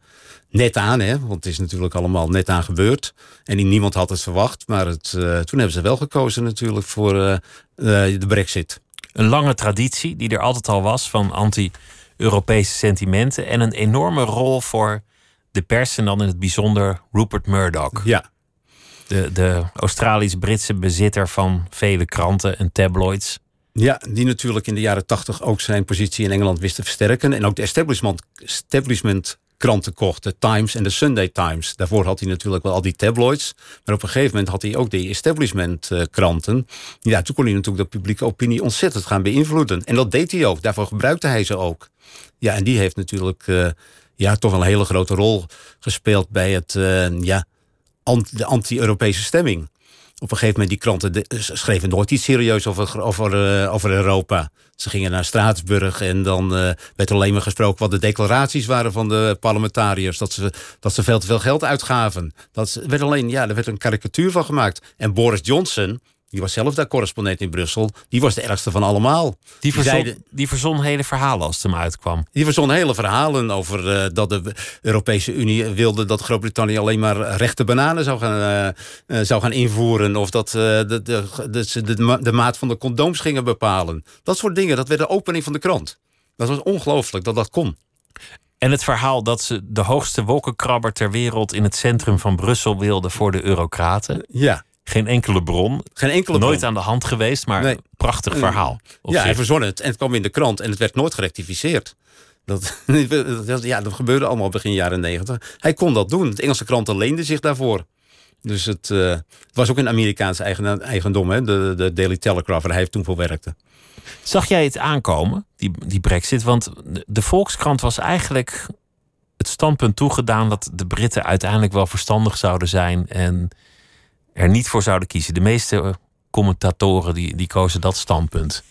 net aan. Hè, want het is natuurlijk allemaal net aan gebeurd. En niemand had het verwacht. Maar het, uh, toen hebben ze wel gekozen natuurlijk voor uh, de brexit. Een lange traditie die er altijd al was van anti- Europese sentimenten en een enorme rol voor de pers en dan in het bijzonder Rupert Murdoch. Ja. De, de Australisch-Britse bezitter van vele kranten en tabloids. Ja, die natuurlijk in de jaren tachtig ook zijn positie in Engeland wist te versterken. En ook de establishment, establishment kranten kocht. De Times en de Sunday Times. Daarvoor had hij natuurlijk wel al die tabloids. Maar op een gegeven moment had hij ook die establishment uh, kranten. Ja, toen kon hij natuurlijk de publieke opinie ontzettend gaan beïnvloeden. En dat deed hij ook. Daarvoor gebruikte hij ze ook. Ja, en die heeft natuurlijk uh, ja, toch een hele grote rol gespeeld bij het, uh, ja, de anti-Europese stemming. Op een gegeven moment, die kranten de, schreven nooit iets serieus over, over, uh, over Europa. Ze gingen naar Straatsburg en dan uh, werd alleen maar gesproken wat de declaraties waren van de parlementariërs. Dat ze, dat ze veel te veel geld uitgaven. Dat werd alleen, ja, er werd een karikatuur van gemaakt. En Boris Johnson, die was zelf daar correspondent in Brussel. Die was de ergste van allemaal. Die verzon, die, zeiden, die verzon hele verhalen als het hem uitkwam. Die verzon hele verhalen over uh, dat de Europese Unie wilde dat Groot-Brittannië alleen maar rechte bananen zou gaan, uh, uh, zou gaan invoeren. Of dat de, de, de, de, de maat van de condooms gingen bepalen. Dat soort dingen, dat werd de opening van de krant. Dat was ongelooflijk dat dat kon. En het verhaal dat ze de hoogste wolkenkrabber ter wereld in het centrum van Brussel wilden voor de Eurocraten. Ja. Geen enkele bron. Geen enkele Nooit bron. aan de hand geweest, maar Nee. prachtig verhaal. op Ja, zich. hij verzon het. En het kwam in de krant en het werd nooit gerectificeerd. Dat, dat- ja, dat gebeurde allemaal begin jaren negentig. Hij kon dat doen. De Engelse kranten leenden zich daarvoor. Dus het, eh, het was ook een Amerikaanse eigen, eigendom, hè? De, de Daily Telegraph, waar hij toen voor werkte. Zag jij het aankomen, die, die brexit? Want de, de Volkskrant was eigenlijk het standpunt toegedaan... dat de Britten uiteindelijk wel verstandig zouden zijn... en er niet voor zouden kiezen. De meeste eh, commentatoren die, die kozen dat standpunt.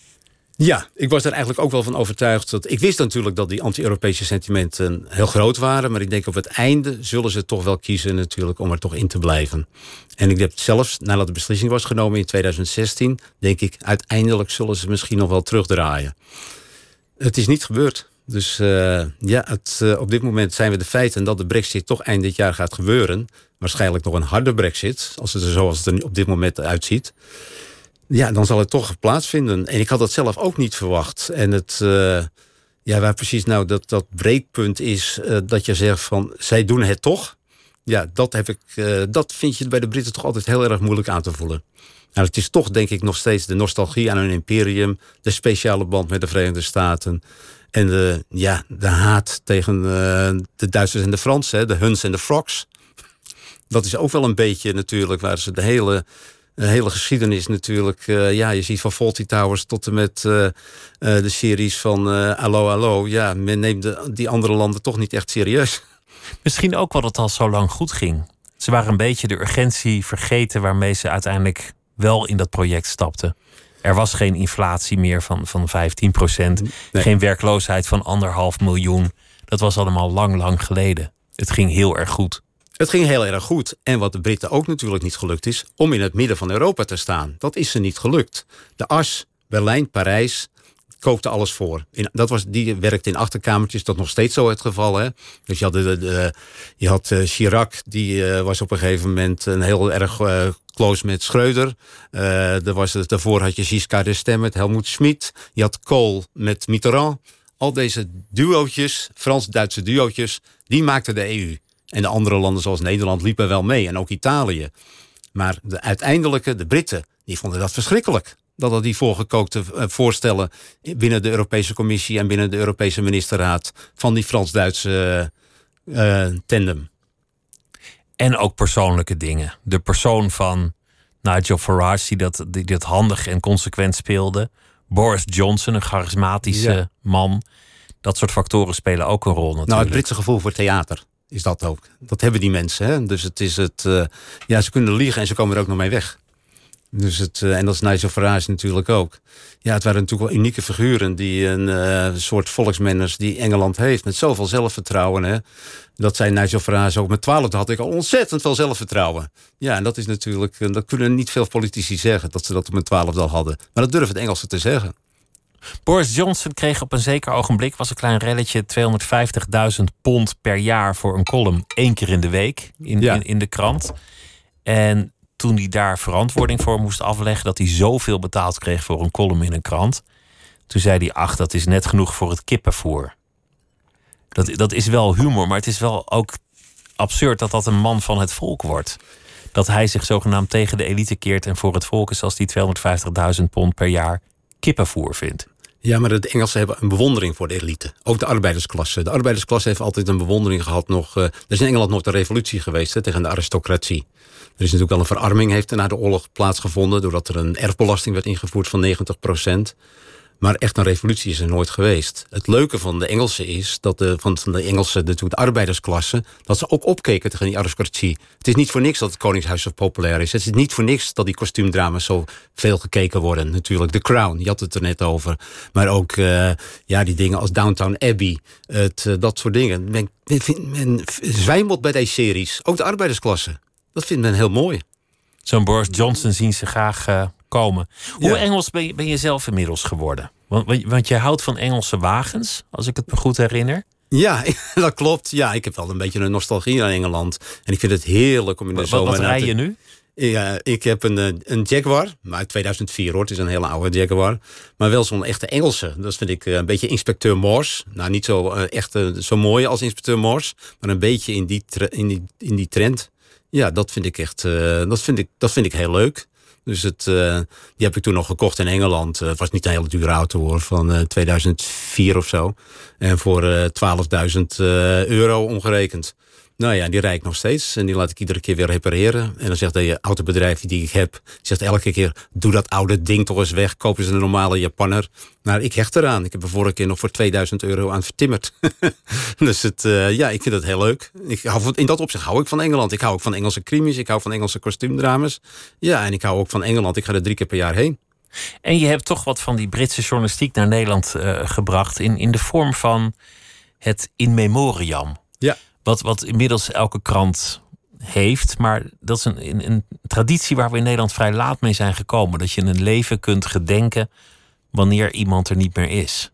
Ja, ik was er eigenlijk ook wel van overtuigd. Dat, ik wist natuurlijk dat die anti-Europese sentimenten heel groot waren. Maar ik denk op het einde zullen ze toch wel kiezen natuurlijk om er toch in te blijven. En ik heb zelfs, nadat de beslissing was genomen in 2016... denk ik, uiteindelijk zullen ze misschien nog wel terugdraaien. Het is niet gebeurd. Dus eh, ja, het, eh, op dit moment zijn we de feiten dat de brexit toch eind dit jaar gaat gebeuren. Waarschijnlijk nog een harde brexit, als het er zoals het er op dit moment uitziet. Ja, dan zal het toch plaatsvinden. En ik had dat zelf ook niet verwacht. En het, eh, ja, waar precies nou dat, dat breekpunt is, dat je zegt van, zij doen het toch. Ja, dat, heb ik, dat vind je bij de Britten toch altijd heel erg moeilijk aan te voelen. Nou, het is toch denk ik nog steeds de nostalgie aan hun imperium, de speciale band met de Verenigde Staten. En de, ja, de haat tegen eh, de Duitsers en de Fransen, de Huns en de Frogs. Dat is ook wel een beetje natuurlijk waar ze de hele, hele geschiedenis natuurlijk... eh, ja, je ziet van Fawlty Towers tot en met eh, de series van Allo Allo. Ja, men neemt de, die andere landen toch niet echt serieus. Misschien ook wel dat het al zo lang goed ging. Ze waren een beetje de urgentie vergeten waarmee ze uiteindelijk wel in dat project stapten. Er was geen inflatie meer van, van 15 procent. Nee. Geen werkloosheid van anderhalf miljoen. Dat was allemaal lang, lang geleden. Het ging heel erg goed. Het ging heel erg goed. En wat de Britten ook natuurlijk niet gelukt is... om in het midden van Europa te staan. Dat is ze niet gelukt. De as, Berlijn, Parijs kookte alles voor. Dat was, die werkte in achterkamertjes. Dat nog steeds zo het geval. Hè? Dus je had, de, je had eh, Chirac, die eh, was op een gegeven moment... een heel erg eh, close met Schreuder. Er was, daarvoor had je Giscard d'Estaing met Helmoet Schmid. Je had Kohl met Mitterrand. Al deze duootjes, Frans-Duitse duootjes... die maakten de EU. En de andere landen zoals Nederland liepen wel mee. En ook Italië. Maar de uiteindelijke, de Britten, die vonden dat verschrikkelijk. Dat er die voorgekookte eh, voorstellen binnen de Europese Commissie en binnen de Europese ministerraad van die Frans-Duitse uh, tandem. En ook persoonlijke dingen. De persoon van Nigel Farage, die dat, die dat handig en consequent speelde. Boris Johnson, een charismatische man. Dat soort factoren spelen ook een rol natuurlijk. Nou, het Britse gevoel voor theater is dat ook. Dat hebben die mensen. Hè? Dus het is het. Uh, ja, ze kunnen liegen en ze komen er ook nog mee weg. Dus het, uh, en dat is Nigel Farage natuurlijk ook. Ja, het waren natuurlijk wel unieke figuren die een uh, soort volksmanners die Engeland heeft met zoveel zelfvertrouwen. Hè? Dat zei Nigel Farage ook. Met twaalfde had ik al ontzettend veel zelfvertrouwen. Ja, en dat is natuurlijk, dat kunnen niet veel politici zeggen dat ze dat op mijn twaalfde al hadden. Maar dat durven het Engelsen te zeggen. Boris Johnson kreeg op een zeker ogenblik, was een klein relletje, 250.000 pond per jaar voor een column. één keer in de week in, in, in, de krant. En toen hij daar verantwoording voor moest afleggen, dat hij zoveel betaald kreeg voor een column in een krant. Toen zei hij, ach, dat is net genoeg voor het kippenvoer. Dat, dat is wel humor, maar het is wel ook absurd dat dat een man van het volk wordt. Dat hij zich zogenaamd tegen de elite keert en voor het volk is als die 250.000 pond per jaar kippenvoer vindt. Ja, maar de Engelsen hebben een bewondering voor de elite. Ook de arbeidersklasse. De arbeidersklasse heeft altijd een bewondering gehad. Nog, uh, er is in Engeland nog de revolutie geweest tegen de aristocratie. Er is natuurlijk wel een verarming heeft na de oorlog plaatsgevonden... doordat er een erfbelasting werd ingevoerd van 90 procent. Maar echt een revolutie is er nooit geweest. Het leuke van de Engelsen is dat de, van, de Engelse de, de arbeidersklasse, dat ze ook opkeken tegen die aristocratie. Het is niet voor niks dat het Koningshuis zo populair is. Het is niet voor niks dat die kostuumdrama's zo veel gekeken worden. Natuurlijk, The Crown, je had het er net over. Maar ook uh, ja, die dingen als Downtown Abbey, het, uh, dat soort dingen. Men, men, men bij deze series. Ook de arbeidersklasse. Dat vindt men heel mooi. Zo'n Boris Johnson zien ze graag uh, komen. Hoe ja. Engels ben je, ben je, zelf inmiddels geworden? Want, want je houdt van Engelse wagens, als ik het me goed herinner. Ja, dat klopt. Ja, ik heb wel een beetje een nostalgie aan Engeland. En ik vind het heerlijk om in de wat, zomer... Wat rij je nu? Ja, ik heb een, een Jaguar, maar uit 2004 hoor. Het is een hele oude Jaguar. Maar wel zo'n echte Engelse. Dat vind ik een beetje inspecteur Morse. Nou, niet zo uh, echt zo mooi als inspecteur Morse. Maar een beetje in die, in die, in die trend. Ja, dat vind ik echt uh, dat vind ik, dat vind ik heel leuk. Dus het, uh, die heb ik toen nog gekocht in Engeland. Uh, het was niet een hele dure auto hoor, van uh, 2004 of zo. En voor 12.000 euro omgerekend. Nou ja, die rijd ik nog steeds. En die laat ik iedere keer weer repareren. En dan zegt de autobedrijf die ik heb... zegt elke keer, doe dat oude ding toch eens weg. Koop eens een normale Japanner. Nou, ik hecht eraan. Ik heb er vorige keer nog voor 2000 euro aan vertimmerd. dus het, uh, ja, ik vind het heel leuk. Ik hou van, in dat opzicht hou ik van Engeland. Ik hou ook van Engelse krimis. Ik hou van Engelse kostuumdramas. Ja, en ik hou ook van Engeland. Ik ga er drie keer per jaar heen. En je hebt toch wat van die Britse journalistiek naar Nederland uh, gebracht... In, in de vorm van het in memoriam. Ja. Wat, wat inmiddels elke krant heeft. Maar dat is een, een, traditie waar we in Nederland vrij laat mee zijn gekomen. Dat je een leven kunt gedenken wanneer iemand er niet meer is.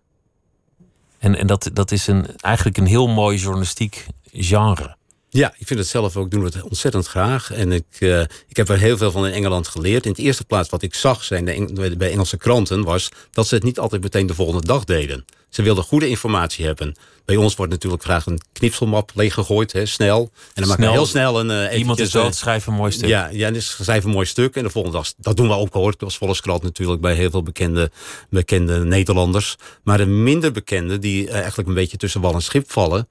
En, en dat, dat is een, eigenlijk een heel mooi journalistiek genre. Ja, ik vind het zelf ook, doen we het ontzettend graag. En ik, uh, ik heb er heel veel van in Engeland geleerd. In de eerste plaats wat ik zag zijn de, bij Engelse kranten... was dat ze het niet altijd meteen de volgende dag deden. Ze wilden goede informatie hebben. Bij ons wordt natuurlijk graag een knipselmap leeggegooid, hè, snel. En dan maak je heel snel een... Uh, Iemand is dood, schrijf een mooi stuk. Ja, ja dus schrijf een mooi stuk. En de volgende dag, dat doen we ook hoor, als Volkskrant natuurlijk... bij heel veel bekende, bekende Nederlanders. Maar de minder bekende, die uh, eigenlijk een beetje tussen wal en schip vallen...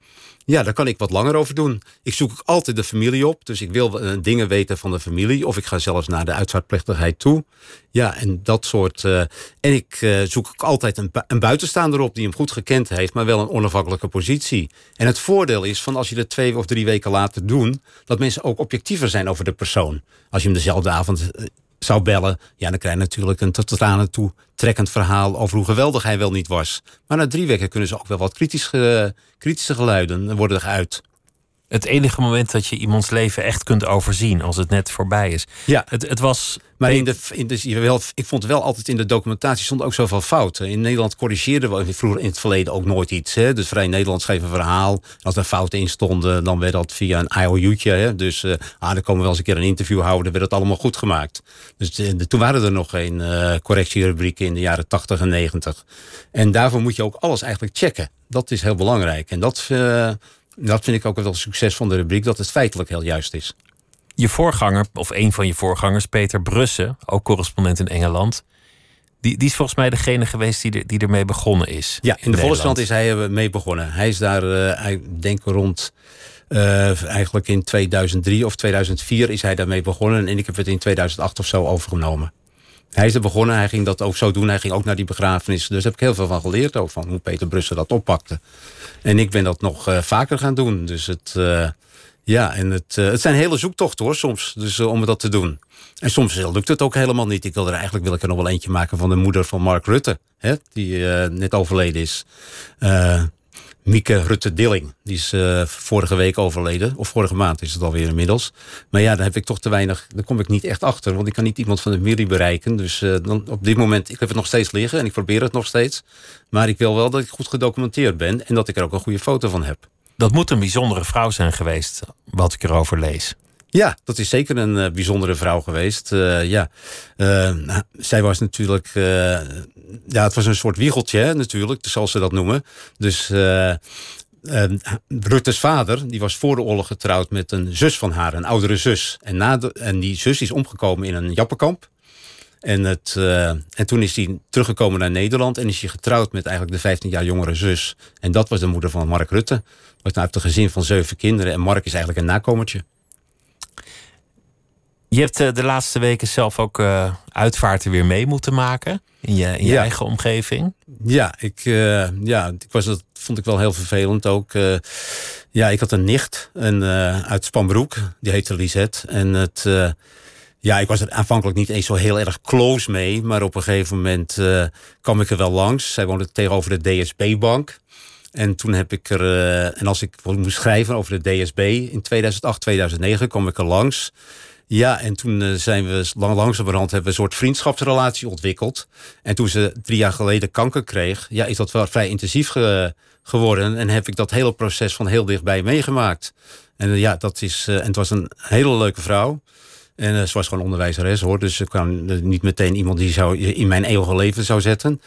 Ja, daar kan ik wat langer over doen. Ik zoek ook altijd de familie op. Dus ik wil uh, dingen weten van de familie. Of ik ga zelfs naar de uitvaartplechtigheid toe. Ja, en dat soort. Uh, en ik uh, zoek ook altijd een, een, buitenstaander op die hem goed gekend heeft, maar wel een onafhankelijke positie. En het voordeel is van als je het twee of drie weken later doen, dat mensen ook objectiever zijn over de persoon. Als je hem dezelfde avond zou bellen, ja, dan krijg je natuurlijk een tot tranen toe trekkend verhaal over hoe geweldig hij wel niet was. Maar na drie weken kunnen ze ook wel wat kritische, kritische geluiden worden geuit. Het enige moment dat je iemands leven echt kunt overzien als het net voorbij is. Ja. Het, het was. Maar in de, in de, wel, ik vond wel altijd in de documentatie stond ook zoveel fouten. In Nederland corrigeerden we vroeger in het verleden ook nooit iets. Hè? Dus Vrij Nederland schreef een verhaal. Als er fouten in stonden, dan werd dat via een IOU'tje. Hè? Dus uh, ah, dan komen we wel eens een keer een interview houden. Dan werd het allemaal goed gemaakt. Dus de, de, toen waren er nog geen uh, correctierubrieken in de jaren 80 en 90. En daarvoor moet je ook alles eigenlijk checken. Dat is heel belangrijk. En dat. Uh, dat vind ik ook wel het succes van de rubriek, dat het feitelijk heel juist is. Je voorganger, of een van je voorgangers, Peter Brussen, ook correspondent in Engeland. Die, die is volgens mij degene geweest die, er, die ermee begonnen is. Ja, in, de Volkskrant is hij mee begonnen. Hij is daar, uh, ik denk rond uh, eigenlijk in 2003 of 2004 is hij daarmee begonnen. En ik heb het in 2008 of zo overgenomen. Hij is er begonnen, hij ging dat ook zo doen. Hij ging ook naar die begrafenis. Dus daar heb ik heel veel van geleerd. Ook van hoe Peter Brussen dat oppakte. En ik ben dat nog uh, vaker gaan doen. Dus het, uh, ja, en het, het zijn hele zoektochten hoor, soms. Dus om dat te doen. En soms lukt het ook helemaal niet. Ik wil er eigenlijk wil ik er nog wel eentje maken van de moeder van Mark Rutte. Hè, die net overleden is. Mieke Rutte-Dilling. Die is uh, vorige week overleden. Of vorige maand is het alweer inmiddels. Maar ja, daar heb ik toch te weinig... Daar kom ik niet echt achter. Want ik kan niet iemand van de Miri bereiken. Dus uh, dan, op dit moment... Ik heb het nog steeds liggen. En ik probeer het nog steeds. Maar ik wil wel dat ik goed gedocumenteerd ben. En dat ik er ook een goede foto van heb. Dat moet een bijzondere vrouw zijn geweest. Wat ik erover lees. Ja, dat is zeker een uh, bijzondere vrouw geweest. Uh, ja, uh, zij was natuurlijk. ja, het was een soort wiegeltje, hè, natuurlijk, zoals ze dat noemen. Dus. Rutte's vader, die was voor de oorlog getrouwd met een zus van haar, een oudere zus. En, na de, en die zus is omgekomen in een jappenkamp. En, het, en toen is hij teruggekomen naar Nederland en is hij getrouwd met eigenlijk de 15 jaar jongere zus. En dat was de moeder van Mark Rutte. Was nou heeft een gezin van zeven kinderen en Mark is eigenlijk een nakomertje. Je hebt uh, de laatste weken zelf ook uh, uitvaarten weer mee moeten maken in je, in je ja. eigen omgeving. Ja, ik, uh, ja, ik was, dat vond ik wel heel vervelend ook. ja, ik had een nicht een, uit Spanbroek, die heette Lisette. En het, ja, ik was er aanvankelijk niet eens zo heel erg close mee. Maar op een gegeven moment kwam ik er wel langs. Zij woonde tegenover de DSB-bank. En toen heb ik er, en als ik moest schrijven over de DSB in 2008, 2009, kwam ik er langs. Ja, en toen uh, zijn we lang, langzamerhand hebben we een soort vriendschapsrelatie ontwikkeld. En toen ze drie jaar geleden kanker kreeg, ja, is dat wel vrij intensief ge, geworden. En heb ik dat hele proces van heel dichtbij meegemaakt. En uh, ja, dat is. Uh, en het was een hele leuke vrouw. En uh, ze was gewoon onderwijzeres hoor. Dus ze kwam niet meteen iemand die zou in mijn eeuwige leven zou zetten.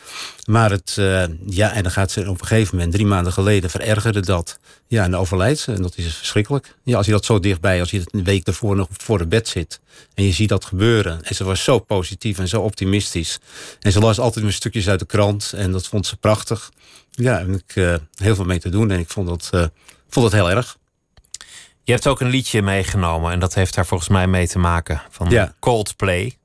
Maar het, uh, ja, en dan gaat ze op een gegeven moment, drie maanden geleden, verergerde dat. Ja, en overlijdt ze. En dat is verschrikkelijk. Ja, als je dat zo dichtbij, als je een week daarvoor nog voor het bed zit. En je ziet dat gebeuren. En ze was zo positief en zo optimistisch. En ze las altijd mijn stukjes uit de krant. En dat vond ze prachtig. Ja, en ik uh, heel veel mee te doen. En ik vond dat, vond dat heel erg. Je hebt ook een liedje meegenomen en dat heeft daar volgens mij mee te maken. Van ja. Coldplay.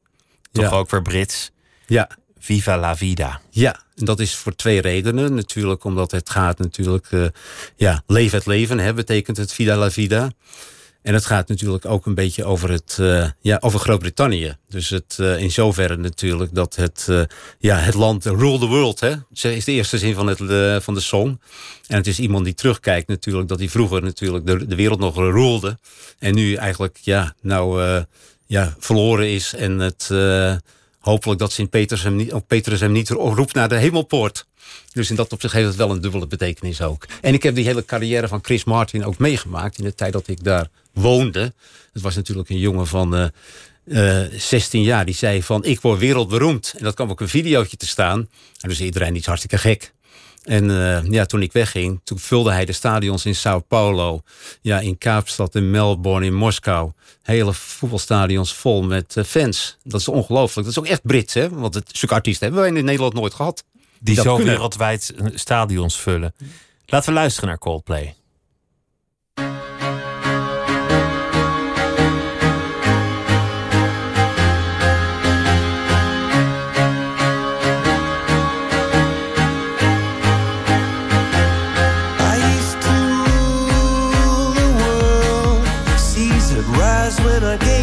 Toch ja. ook weer Brits. Ja. Viva la vida. Ja, en dat is voor twee redenen. Natuurlijk omdat het gaat natuurlijk... Uh, ja, leef het leven, hè, betekent het Viva la vida. En het gaat natuurlijk ook een beetje over, het, uh, ja, over Groot-Brittannië. Dus het, uh, in zoverre natuurlijk dat het, uh, ja, het land rule the world. Hè, is de eerste zin van, het, van de song. En het is iemand die terugkijkt natuurlijk dat hij vroeger natuurlijk de, de wereld nog rulde. En nu eigenlijk ja, nou, ja, verloren is. En het, hopelijk dat Sint-Petrus hem, niet, Petrus hem niet roept naar de hemelpoort. Dus in dat opzicht heeft het wel een dubbele betekenis ook. En ik heb die hele carrière van Chris Martin ook meegemaakt... in de tijd dat ik daar woonde. Het was natuurlijk een jongen van uh, uh, 16 jaar. Die zei van, ik word wereldberoemd. En dat kwam ook een videootje te staan. En dus iedereen iets hartstikke gek. En uh, ja, toen ik wegging, toen vulde hij de stadions in Sao Paulo. Ja, in Kaapstad, in Melbourne, in Moskou. Hele voetbalstadions vol met uh, fans. Dat is ongelooflijk. Dat is ook echt Brits, hè? Want het stuk artiesten hebben wij in Nederland nooit gehad. Die, die zo wereldwijd stadions vullen. Laten we luisteren naar Coldplay. little game.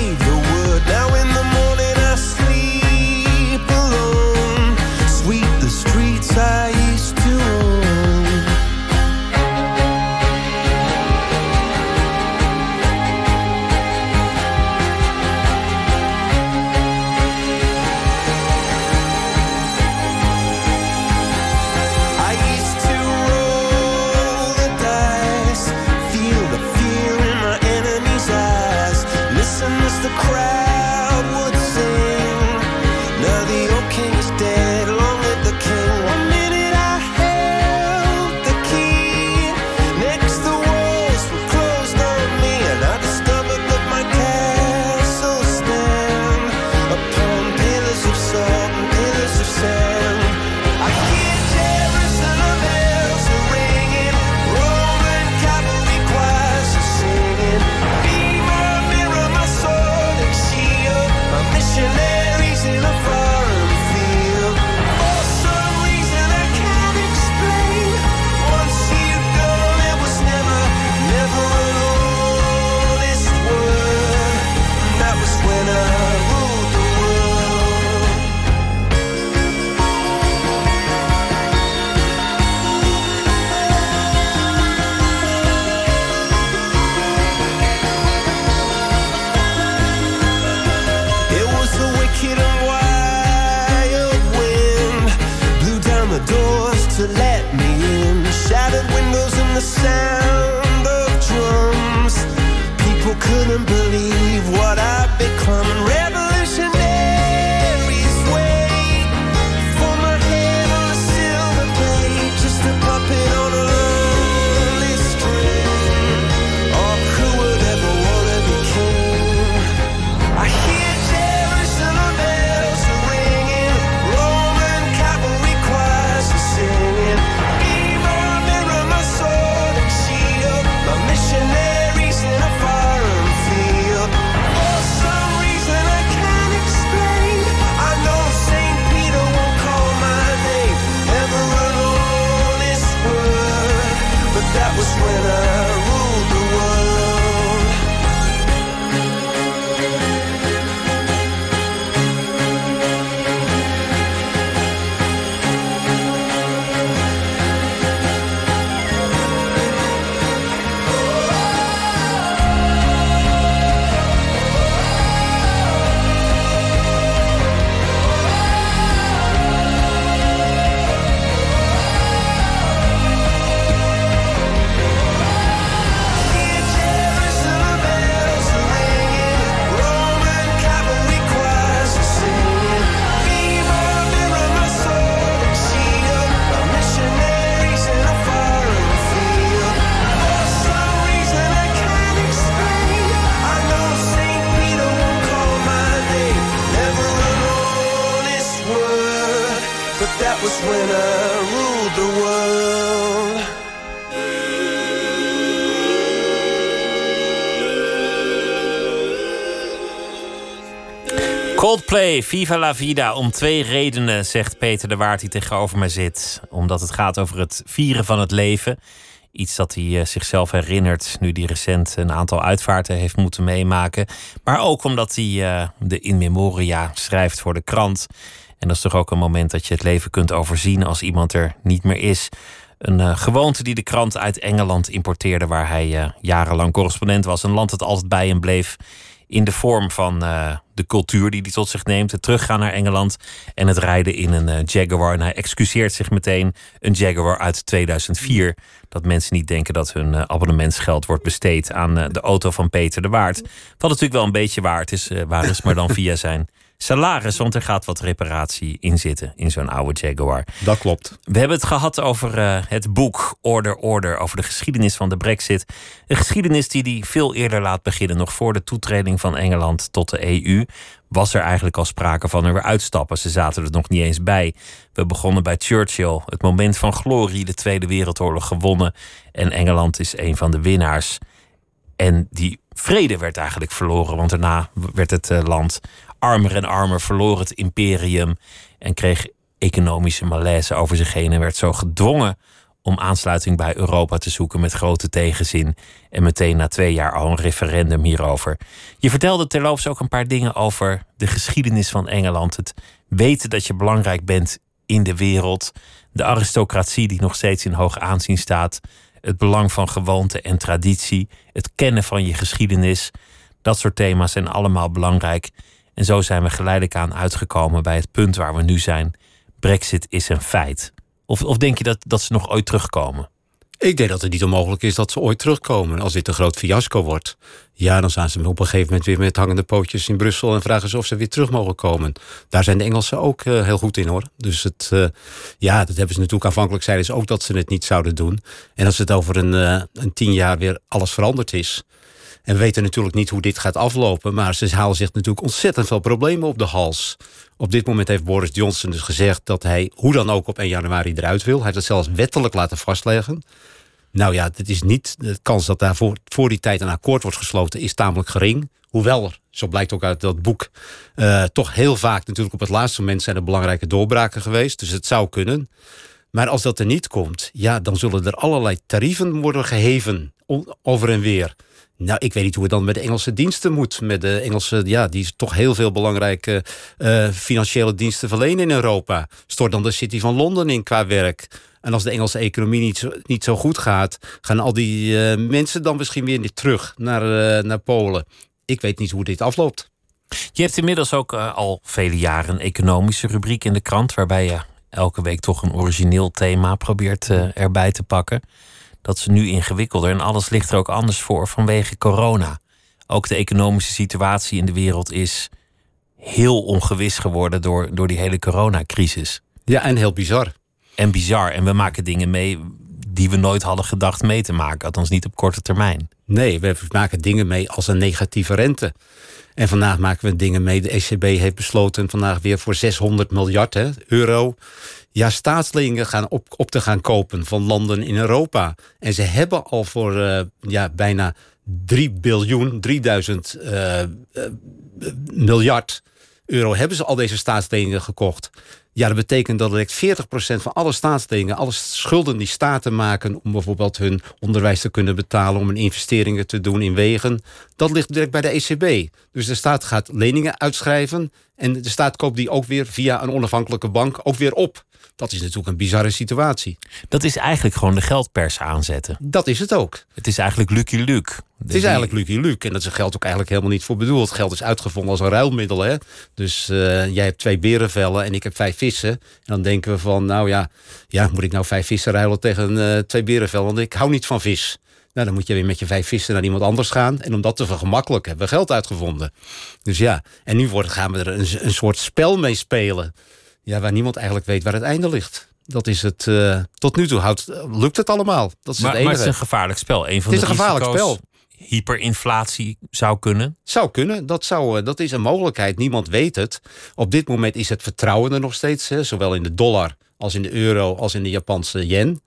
Coldplay, Viva la Vida. Om twee redenen, zegt Peter de Waard die tegenover mij zit. Omdat het gaat over het vieren van het leven. Iets dat hij eh, zichzelf herinnert nu hij recent een aantal uitvaarten heeft moeten meemaken. Maar ook omdat hij eh, de In Memoria schrijft voor de krant. En dat is toch ook een moment dat je het leven kunt overzien als iemand er niet meer is. Een eh, gewoonte die de krant uit Engeland importeerde, waar hij jarenlang correspondent was. Een land dat altijd bij hem bleef in de vorm van eh, de cultuur die hij tot zich neemt. Het teruggaan naar Engeland en het rijden in een eh, Jaguar. En hij excuseert zich meteen een Jaguar uit 2004. Dat mensen niet denken dat hun eh, abonnementsgeld wordt besteed aan de auto van Peter de Waard. Wat natuurlijk wel een beetje waard is, waar is, maar dan via zijn salaris. Want er gaat wat reparatie in zitten in zo'n oude Jaguar. Dat klopt. We hebben het gehad over eh, het boek Order Order, over de geschiedenis van de Brexit. Een geschiedenis die die veel eerder laat beginnen, nog voor de toetreding van Engeland tot de EU. Was er eigenlijk al sprake van er weer uitstappen? Ze zaten er nog niet eens bij. We begonnen bij Churchill, het moment van glorie, de Tweede Wereldoorlog gewonnen. En Engeland is een van de winnaars. En die vrede werd eigenlijk verloren, want daarna werd het eh, land armer en armer, verloor het imperium en kreeg economische malaise over zich heen en werd zo gedwongen om aansluiting bij Europa te zoeken met grote tegenzin. En meteen na twee jaar al een referendum hierover. Je vertelde terloops ook een paar dingen over de geschiedenis van Engeland. Het weten dat je belangrijk bent in de wereld. De aristocratie die nog steeds in hoog aanzien staat. Het belang van gewoonte en traditie. Het kennen van je geschiedenis. Dat soort thema's zijn allemaal belangrijk. En zo zijn we geleidelijk aan uitgekomen bij het punt waar we nu zijn. Brexit is een feit. Of, of denk je dat, dat ze nog ooit terugkomen? Ik denk dat het niet onmogelijk is dat ze ooit terugkomen. Als dit een groot fiasco wordt. Ja, dan staan ze op een gegeven moment weer met hangende pootjes in Brussel. en vragen ze of ze weer terug mogen komen. Daar zijn de Engelsen ook eh, heel goed in hoor. Dus het, eh, ja, dat hebben ze natuurlijk aanvankelijk zeiden ze ook dat ze het niet zouden doen. En als het over een, eh, een tien jaar weer alles veranderd is. En we weten natuurlijk niet hoe dit gaat aflopen. Maar ze halen zich natuurlijk ontzettend veel problemen op de hals. Op dit moment heeft Boris Johnson dus gezegd dat hij hoe dan ook op 1 januari eruit wil. Hij heeft het zelfs wettelijk laten vastleggen. Nou ja, het is niet. De kans dat daar voor, die tijd een akkoord wordt gesloten is tamelijk gering. Hoewel er, zo blijkt ook uit dat boek, eh, toch heel vaak natuurlijk op het laatste moment zijn er belangrijke doorbraken geweest. Dus het zou kunnen. Maar als dat er niet komt, ja, dan zullen er allerlei tarieven worden geheven over en weer. Nou, ik weet niet hoe het dan met de Engelse diensten moet. Met de Engelse, ja, die toch heel veel belangrijke eh, financiële diensten verlenen in Europa. Stort dan de City van Londen in qua werk. En als de Engelse economie niet zo, niet zo goed gaat, gaan al die eh, mensen dan misschien weer terug naar, eh, naar Polen. Ik weet niet hoe dit afloopt. Je hebt inmiddels ook al vele jaren een economische rubriek in de krant, waarbij je elke week toch een origineel thema probeert erbij te pakken. Dat is nu ingewikkelder en alles ligt er ook anders voor vanwege corona. Ook de economische situatie in de wereld is heel ongewis geworden door, door die hele coronacrisis. Ja, en heel bizar. En bizar. En we maken dingen mee die we nooit hadden gedacht mee te maken. Althans niet op korte termijn. Nee, we maken dingen mee als een negatieve rente. En vandaag maken we dingen mee. De ECB heeft besloten vandaag weer voor 600 miljard hè, euro. Ja, staatsleningen gaan op, op te gaan kopen van landen in Europa. En ze hebben al voor eh, ja, bijna 3 biljoen, 3000 eh, eh, miljard euro hebben ze al deze staatsleningen gekocht. Ja, dat betekent dat direct 40% van alle staatsleningen, alle schulden die staten maken om bijvoorbeeld hun onderwijs te kunnen betalen, om hun investeringen te doen in wegen, dat ligt direct bij de ECB. Dus de staat gaat leningen uitschrijven en de staat koopt die ook weer via een onafhankelijke bank ook weer op. Dat is natuurlijk een bizarre situatie. Dat is eigenlijk gewoon de geldpers aanzetten. Dat is het ook. Het is eigenlijk Lucky Luke. Het is eigenlijk Lucky Luke. En dat is geld ook eigenlijk helemaal niet voor bedoeld. Geld is uitgevonden als een ruilmiddel. Hè? Dus eh, jij hebt twee berenvellen en ik heb vijf vissen. En dan denken we van, nou ja, ja moet ik nou vijf vissen ruilen tegen uh, twee berenvellen? Want ik hou niet van vis. Nou, dan moet je weer met je vijf vissen naar iemand anders gaan. En om dat te vergemakkelijken hebben we geld uitgevonden. Dus ja, en nu wordt, gaan we er een, een soort spel mee spelen ja, waar niemand eigenlijk weet waar het einde ligt. Dat is het. Uh, tot nu toe houdt, lukt het allemaal. Dat is maar, het maar het is een gevaarlijk spel. Een van het is de een gevaarlijk spel. Hyperinflatie zou kunnen. Zou kunnen. Dat, zou, uh, dat is een mogelijkheid. Niemand weet het. Op dit moment is het vertrouwen er nog steeds. Hè, zowel in de dollar als in de euro als in de Japanse yen.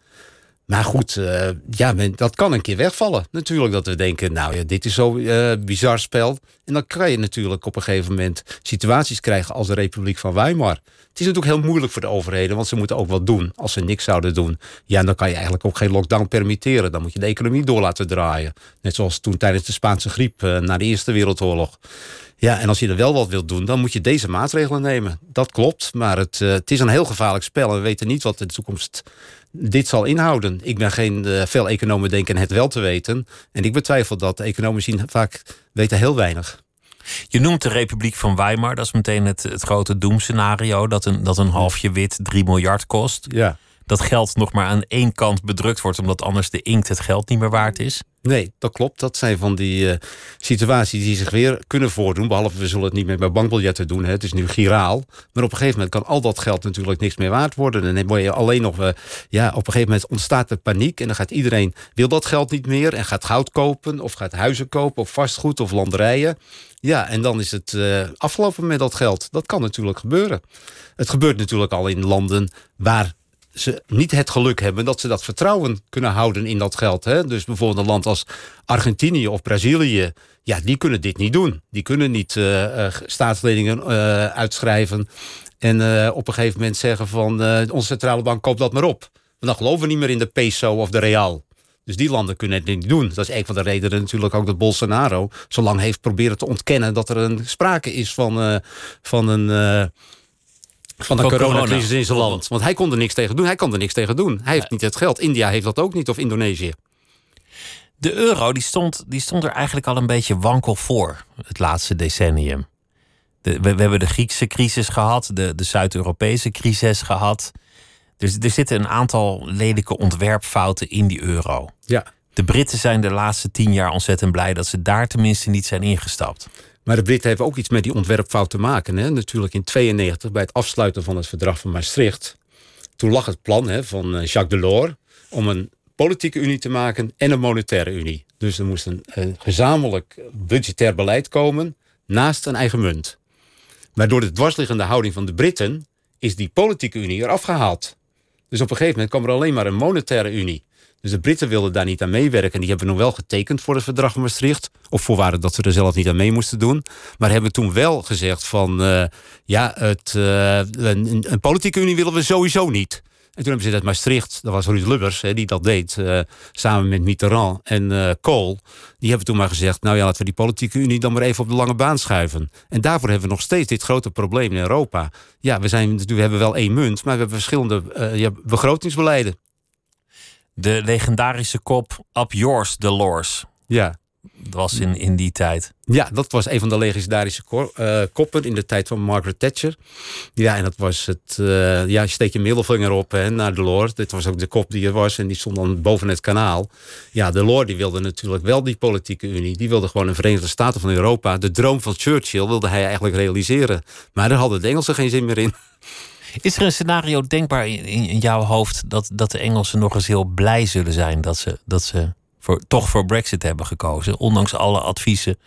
Maar goed, uh, ja, dat kan een keer wegvallen. Natuurlijk dat we denken, nou ja, dit is zo'n uh, bizar spel. En dan kan je natuurlijk op een gegeven moment situaties krijgen als de Republiek van Weimar. Het is natuurlijk heel moeilijk voor de overheden, want ze moeten ook wat doen. Als ze niks zouden doen, ja, dan kan je eigenlijk ook geen lockdown permitteren. Dan moet je de economie door laten draaien. Net zoals toen tijdens de Spaanse griep uh, na de Eerste Wereldoorlog. Ja, en als je er wel wat wilt doen, dan moet je deze maatregelen nemen. Dat klopt, maar het, het is een heel gevaarlijk spel. En we weten niet wat de toekomst dit zal inhouden. Ik ben geen, uh, veel economen denken het wel te weten. En ik betwijfel dat. Economen zien vaak weten heel weinig. Je noemt de Republiek van Weimar. Dat is meteen het, het grote doemscenario. Dat een, dat een halfje wit 3 miljard kost. Ja. Dat geld nog maar aan één kant bedrukt wordt, omdat anders de inkt het geld niet meer waard is. Nee, dat klopt. Dat zijn van die uh, situaties die zich weer kunnen voordoen. Behalve we zullen het niet meer bij bankbiljetten doen. Hè. Het is nu giraal. Maar op een gegeven moment kan al dat geld natuurlijk niks meer waard worden. En dan word je alleen nog. Uh, ja, op een gegeven moment ontstaat er paniek. En dan gaat iedereen. wil dat geld niet meer. En gaat goud kopen. Of gaat huizen kopen. Of vastgoed. Of landerijen. Ja, en dan is het uh, afgelopen met dat geld. Dat kan natuurlijk gebeuren. Het gebeurt natuurlijk al in landen waar ze niet het geluk hebben dat ze dat vertrouwen kunnen houden in dat geld. Hè? Dus bijvoorbeeld een land als Argentinië of Brazilië, ja, die kunnen dit niet doen. Die kunnen niet uh, staatsleningen uh, uitschrijven en op een gegeven moment zeggen van onze centrale bank koopt dat maar op. Want dan geloven we niet meer in de peso of de real. Dus die landen kunnen het niet doen. Dat is een van de redenen natuurlijk ook dat Bolsonaro zo lang heeft proberen te ontkennen dat er een sprake is van, van een van de coronacrisis corona. in zijn land. Want hij kon er niks tegen doen. Hij kan er niks tegen doen. Hij heeft niet het geld. India heeft dat ook niet, of Indonesië. De euro die stond, die stond er eigenlijk al een beetje wankel voor het laatste decennium. De, we, we, hebben de Griekse crisis gehad, de, de Zuid-Europese crisis gehad. Dus er zitten een aantal lelijke ontwerpfouten in die euro. Ja. De Britten zijn de laatste tien jaar ontzettend blij dat ze daar tenminste niet zijn ingestapt. Maar de Britten hebben ook iets met die ontwerpfout te maken. Hè? Natuurlijk in 92 bij het afsluiten van het verdrag van Maastricht. Toen lag het plan hè, van Jacques Delors om een politieke unie te maken en een monetaire unie. Dus er moest een, een gezamenlijk budgetair beleid komen naast een eigen munt. Maar door de dwarsliggende houding van de Britten is die politieke unie eraf gehaald. Dus op een gegeven moment kwam er alleen maar een monetaire unie. Dus de Britten wilden daar niet aan meewerken. Die hebben nog wel getekend voor het verdrag van Maastricht. Of voorwaarde dat ze er zelf niet aan mee moesten doen. Maar hebben toen wel gezegd van... Uh, ja, het, uh, een, politieke unie willen we sowieso niet. En toen hebben ze dat Maastricht, dat was Ruud Lubbers hè, die dat deed... Uh, samen met Mitterrand en Kool. Die hebben toen maar gezegd... nou ja, laten we die politieke unie dan maar even op de lange baan schuiven. En daarvoor hebben we nog steeds dit grote probleem in Europa. Ja, we, zijn, we hebben wel één munt, maar we hebben verschillende begrotingsbeleiden. De legendarische kop Up Yours, Delors. Ja. was in, in die tijd. Ja, dat was een van de legendarische eh, koppen in de tijd van Margaret Thatcher. Ja, en dat was het. eh, ja, je steekt je middelvinger op hè, naar Delors. Dit was ook de kop die er was en die stond dan boven het kanaal. Ja, Delors die wilde natuurlijk wel die politieke unie. Die wilde gewoon een Verenigde Staten van Europa. De droom van Churchill wilde hij eigenlijk realiseren. Maar daar hadden de Engelsen geen zin meer in. Is er een scenario denkbaar in, in jouw hoofd dat, dat de Engelsen nog eens heel blij zullen zijn dat ze, dat ze voor, toch voor Brexit hebben gekozen, ondanks alle adviezen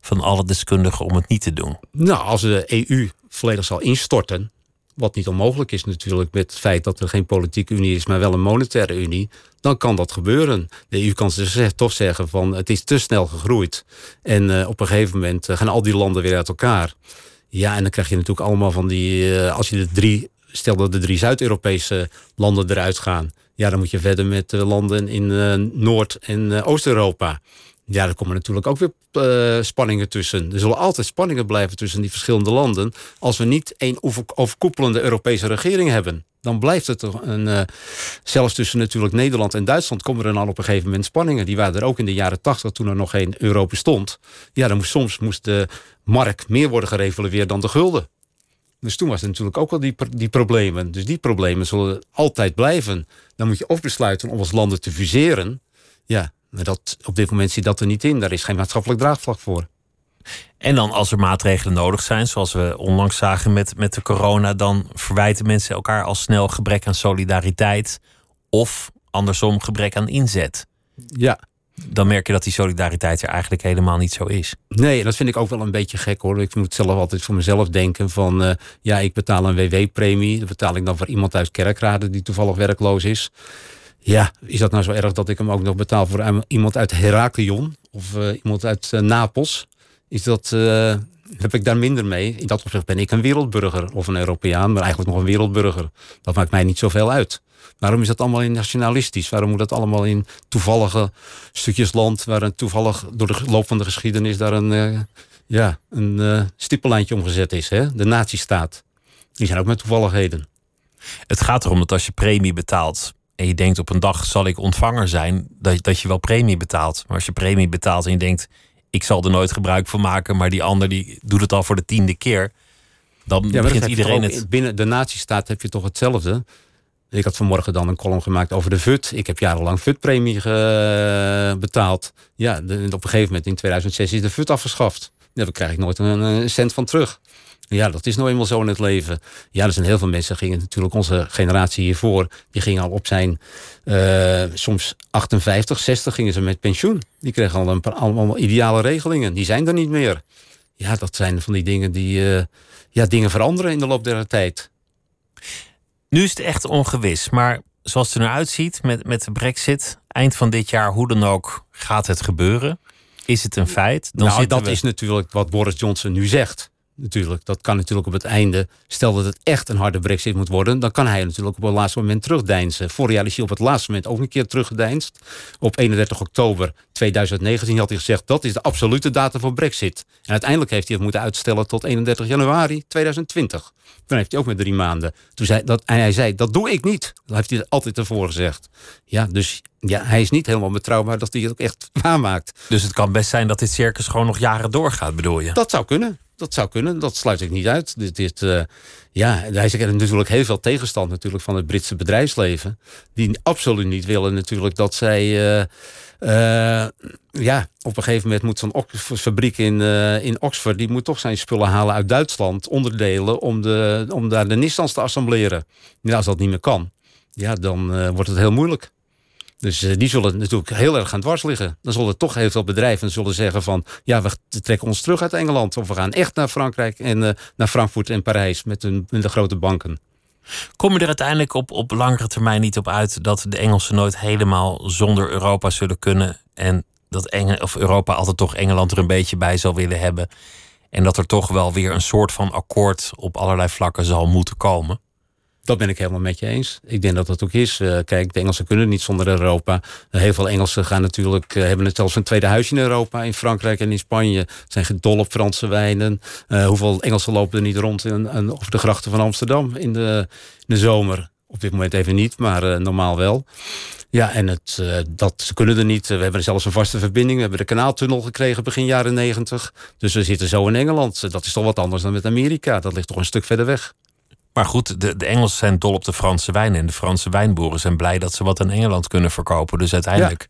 van alle deskundigen om het niet te doen? Nou, als de EU volledig zal instorten, wat niet onmogelijk is natuurlijk met het feit dat er geen politieke unie is, maar wel een monetaire unie, dan kan dat gebeuren. De EU kan dus zeg- toch zeggen van het is te snel gegroeid en eh, op een gegeven moment eh, gaan al die landen weer uit elkaar. Ja, en dan krijg je natuurlijk allemaal van die, eh, als je de drie, stel dat de drie Zuid-Europese landen eruit gaan, ja, dan moet je verder met de landen in eh, Noord- en eh, Oost-Europa. Ja, er komen natuurlijk ook weer eh, spanningen tussen. Er zullen altijd spanningen blijven tussen die verschillende landen. Als we niet één over- overkoepelende Europese regering hebben, dan blijft het toch een. eh, zelfs tussen natuurlijk Nederland en Duitsland komen er dan op een gegeven moment spanningen. Die waren er ook in de jaren tachtig toen er nog geen euro bestond. Ja, dan moest, soms moest de mark meer worden gerevalueerd dan de gulden. Dus toen was er natuurlijk ook wel die, die problemen. Dus die problemen zullen altijd blijven. Dan moet je of besluiten om als landen te fuseren. Ja, maar dat, op dit moment zit dat er niet in. Daar is geen maatschappelijk draagvlak voor. En dan als er maatregelen nodig zijn, zoals we onlangs zagen met, met de corona, dan verwijten mensen elkaar al snel gebrek aan solidariteit of andersom gebrek aan inzet. Ja, Dan merk je dat die solidariteit er eigenlijk helemaal niet zo is. Nee, en dat vind ik ook wel een beetje gek hoor. Ik moet zelf altijd voor mezelf denken van... eh, ja, ik betaal een WW-premie. Dat betaal ik dan voor iemand uit Kerkrade die toevallig werkloos is. Ja, is dat nou zo erg dat ik hem ook nog betaal voor iemand uit Heraklion? Of eh, iemand uit eh, Napels? Is dat, eh, heb ik daar minder mee? In dat opzicht ben ik een wereldburger of een Europeaan... maar eigenlijk nog een wereldburger. Dat maakt mij niet zoveel uit. Waarom is dat allemaal in nationalistisch? Waarom moet dat allemaal in toevallige stukjes land... waar een toevallig door de loop van de geschiedenis... daar een, eh, ja, een eh stippellijntje omgezet is, hè? de nazistaat. Die zijn ook met toevalligheden. Het gaat erom dat als je premie betaalt en je denkt op een dag zal ik ontvanger zijn, dat, dat je wel premie betaalt. Maar als je premie betaalt en je denkt ik zal er nooit gebruik van maken, maar die ander die doet het al voor de tiende keer, dan Ja, begint iedereen het. in- Binnen de nazistaat heb je toch hetzelfde. Ik had vanmorgen dan een column gemaakt over de VUT. Ik heb jarenlang VUT-premie ge- betaald. Ja, de- op een gegeven moment in 2006 is de VUT afgeschaft. Daar krijg ik nooit een, een cent van terug. Ja, dat is nou eenmaal zo in het leven. Ja, er zijn heel veel mensen, gingen natuurlijk onze generatie hiervoor, die gingen al op zijn eh, soms 58, 60 gingen ze met pensioen. Die kregen al een paar allemaal ideale regelingen. Die zijn er niet meer. Ja, dat zijn van die dingen die eh, ja, dingen veranderen in de loop der tijd. Nu is het echt ongewis, maar zoals het er nou uitziet met, met de brexit, eind van dit jaar, hoe dan ook, gaat het gebeuren? Is het een feit? Dan nou, dat we- is natuurlijk wat Boris Johnson nu zegt. Natuurlijk, dat kan natuurlijk op het einde. Stel dat het echt een harde brexit moet worden, dan kan hij natuurlijk op het laatste moment terugdeinzen. Vorig jaar is hij op het laatste moment ook een keer teruggedeinst. Op 31 oktober 2019 had hij gezegd dat is de absolute datum voor brexit. En uiteindelijk heeft hij het moeten uitstellen tot 31 januari 2020. Toen heeft hij ook met drie maanden. Toen zei dat, en hij zei, dat doe ik niet. Dat heeft hij altijd ervoor gezegd. Ja, dus ja, hij is niet helemaal betrouwbaar dat hij het ook echt waarmaakt. Dus het kan best zijn dat dit circus gewoon nog jaren doorgaat, bedoel je? Dat zou kunnen. Dat zou kunnen. Dat sluit ik niet uit. Dit, dit, eh, ja, hij is er natuurlijk heel veel tegenstand natuurlijk van het Britse bedrijfsleven. Die absoluut niet willen natuurlijk dat zij... eh, eh, ja, op een gegeven moment moet zo'n fabriek in, in Oxford... die moet toch zijn spullen halen uit Duitsland. Onderdelen om, de, om daar de Nissans te assembleren. Ja, als dat niet meer kan, ja, dan wordt het heel moeilijk. Dus eh, die zullen natuurlijk heel erg gaan dwars liggen. Dan zullen toch heel veel bedrijven zullen zeggen van... ja, we trekken ons terug uit Engeland. Of we gaan echt naar Frankrijk en eh, naar Frankfurt en Parijs... met, hun, de grote banken. Kom je er uiteindelijk op, op langere termijn niet op uit dat de Engelsen nooit helemaal zonder Europa zullen kunnen en dat Enge of Europa altijd toch Engeland er een beetje bij zal willen hebben en dat er toch wel weer een soort van akkoord op allerlei vlakken zal moeten komen? Dat ben ik helemaal met je eens. Ik denk dat dat ook is. Eh, kijk, de Engelsen kunnen niet zonder Europa. Heel veel Engelsen gaan natuurlijk, eh, hebben zelfs een tweede huisje in Europa. In Frankrijk en in Spanje zijn gedol op Franse wijnen. Eh, hoeveel Engelsen lopen er niet rond in, de grachten van Amsterdam in de, de zomer? Op dit moment even niet, maar normaal wel. Ja, en het, dat, ze kunnen er niet. We hebben zelfs een vaste verbinding. We hebben de kanaaltunnel gekregen begin jaren negentig. Dus we zitten zo in Engeland. Dat is toch wat anders dan met Amerika. Dat ligt toch een stuk verder weg. Maar goed, de, de Engelsen zijn dol op de Franse wijn. En de Franse wijnboeren zijn blij dat ze wat in Engeland kunnen verkopen. Dus uiteindelijk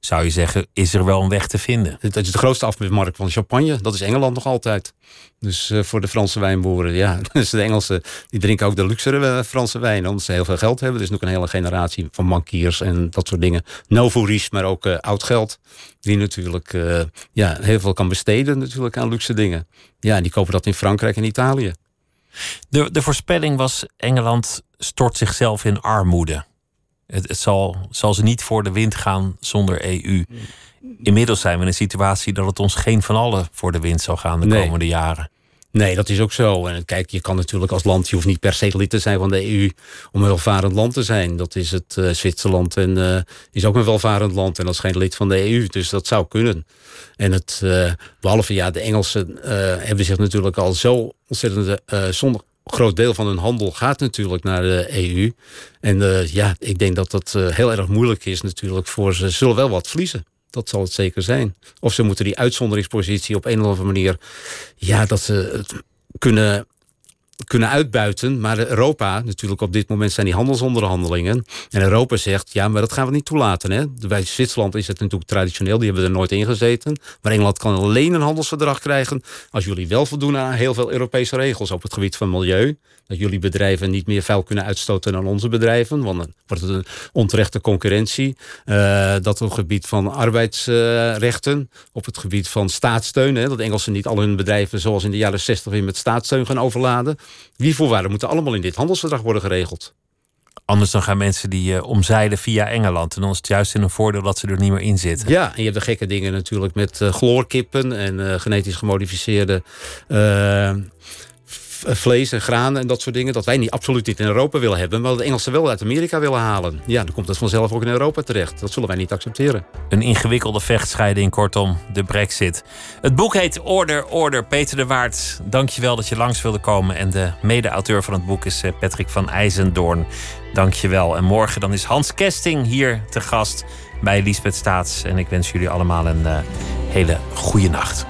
zou je zeggen, is er wel een weg te vinden. Het is de grootste afmetmarkt van champagne. Dat is Engeland nog altijd. Dus eh, voor de Franse wijnboeren, ja. Dus de Engelsen die drinken ook de luxere eh, Franse wijn. Omdat ze heel veel geld hebben. Er is nog een hele generatie van bankiers en dat soort dingen. Novories, maar ook eh, oud geld. Die natuurlijk ja, heel veel kan besteden natuurlijk aan luxe dingen. Ja, en die kopen dat in Frankrijk en Italië. De, de voorspelling was: Engeland stort zichzelf in armoede. Het, het zal, zal ze niet voor de wind gaan zonder EU. Inmiddels zijn we in een situatie dat het ons geen van allen voor de wind zal gaan de Nee. komende jaren. Nee, dat is ook zo. En kijk, je kan natuurlijk als land, je hoeft niet per se lid te zijn van de EU om een welvarend land te zijn. Dat is het eh, Zwitserland en eh, is ook een welvarend land en dat is geen lid van de EU. Dus dat zou kunnen. En het, eh, behalve ja, de Engelsen hebben zich natuurlijk al zo ontzettend, zonder groot deel van hun handel gaat natuurlijk naar de EU. En ja, ik denk dat dat heel erg moeilijk is natuurlijk voor. Ze zullen wel wat verliezen. Dat zal het zeker zijn. Of ze moeten die uitzonderingspositie op een of andere manier... ja, dat ze het kunnen, kunnen uitbuiten. Maar Europa, natuurlijk op dit moment zijn die handelsonderhandelingen. En Europa zegt, ja, maar dat gaan we niet toelaten. Hè? Bij Zwitserland is het natuurlijk traditioneel. Die hebben er nooit in gezeten. Maar Engeland kan alleen een handelsverdrag krijgen... als jullie wel voldoen aan heel veel Europese regels... op het gebied van milieu. Dat jullie bedrijven niet meer vuil kunnen uitstoten dan onze bedrijven. Want dan wordt het een onterechte concurrentie. Eh, dat op het gebied van arbeidsrechten. op het gebied van staatssteun. Dat Engelsen niet al hun bedrijven zoals in de jaren 60 weer met staatssteun gaan overladen. Die voorwaarden moeten allemaal in dit handelsverdrag worden geregeld. Anders dan gaan mensen die eh, omzeilen via Engeland. En dan is het juist in een voordeel dat ze er niet meer in zitten. Ja, en je hebt de gekke dingen natuurlijk met eh, chloorkippen en eh, genetisch gemodificeerde vlees en granen en dat soort dingen. Dat wij niet absoluut niet in Europa willen hebben, maar de Engelsen wel uit Amerika willen halen. Ja, dan komt dat vanzelf ook in Europa terecht. Dat zullen wij niet accepteren. Een ingewikkelde vechtscheiding, kortom, de brexit. Het boek heet Order, Order. Peter de Waard, dankjewel dat je langs wilde komen. En de mede-auteur van het boek is eh, Patrick van IJzendoorn. Dankjewel. En morgen dan is Hans Kesting hier te gast bij Lisbeth Staats. En ik wens jullie allemaal een eh, hele goede nacht.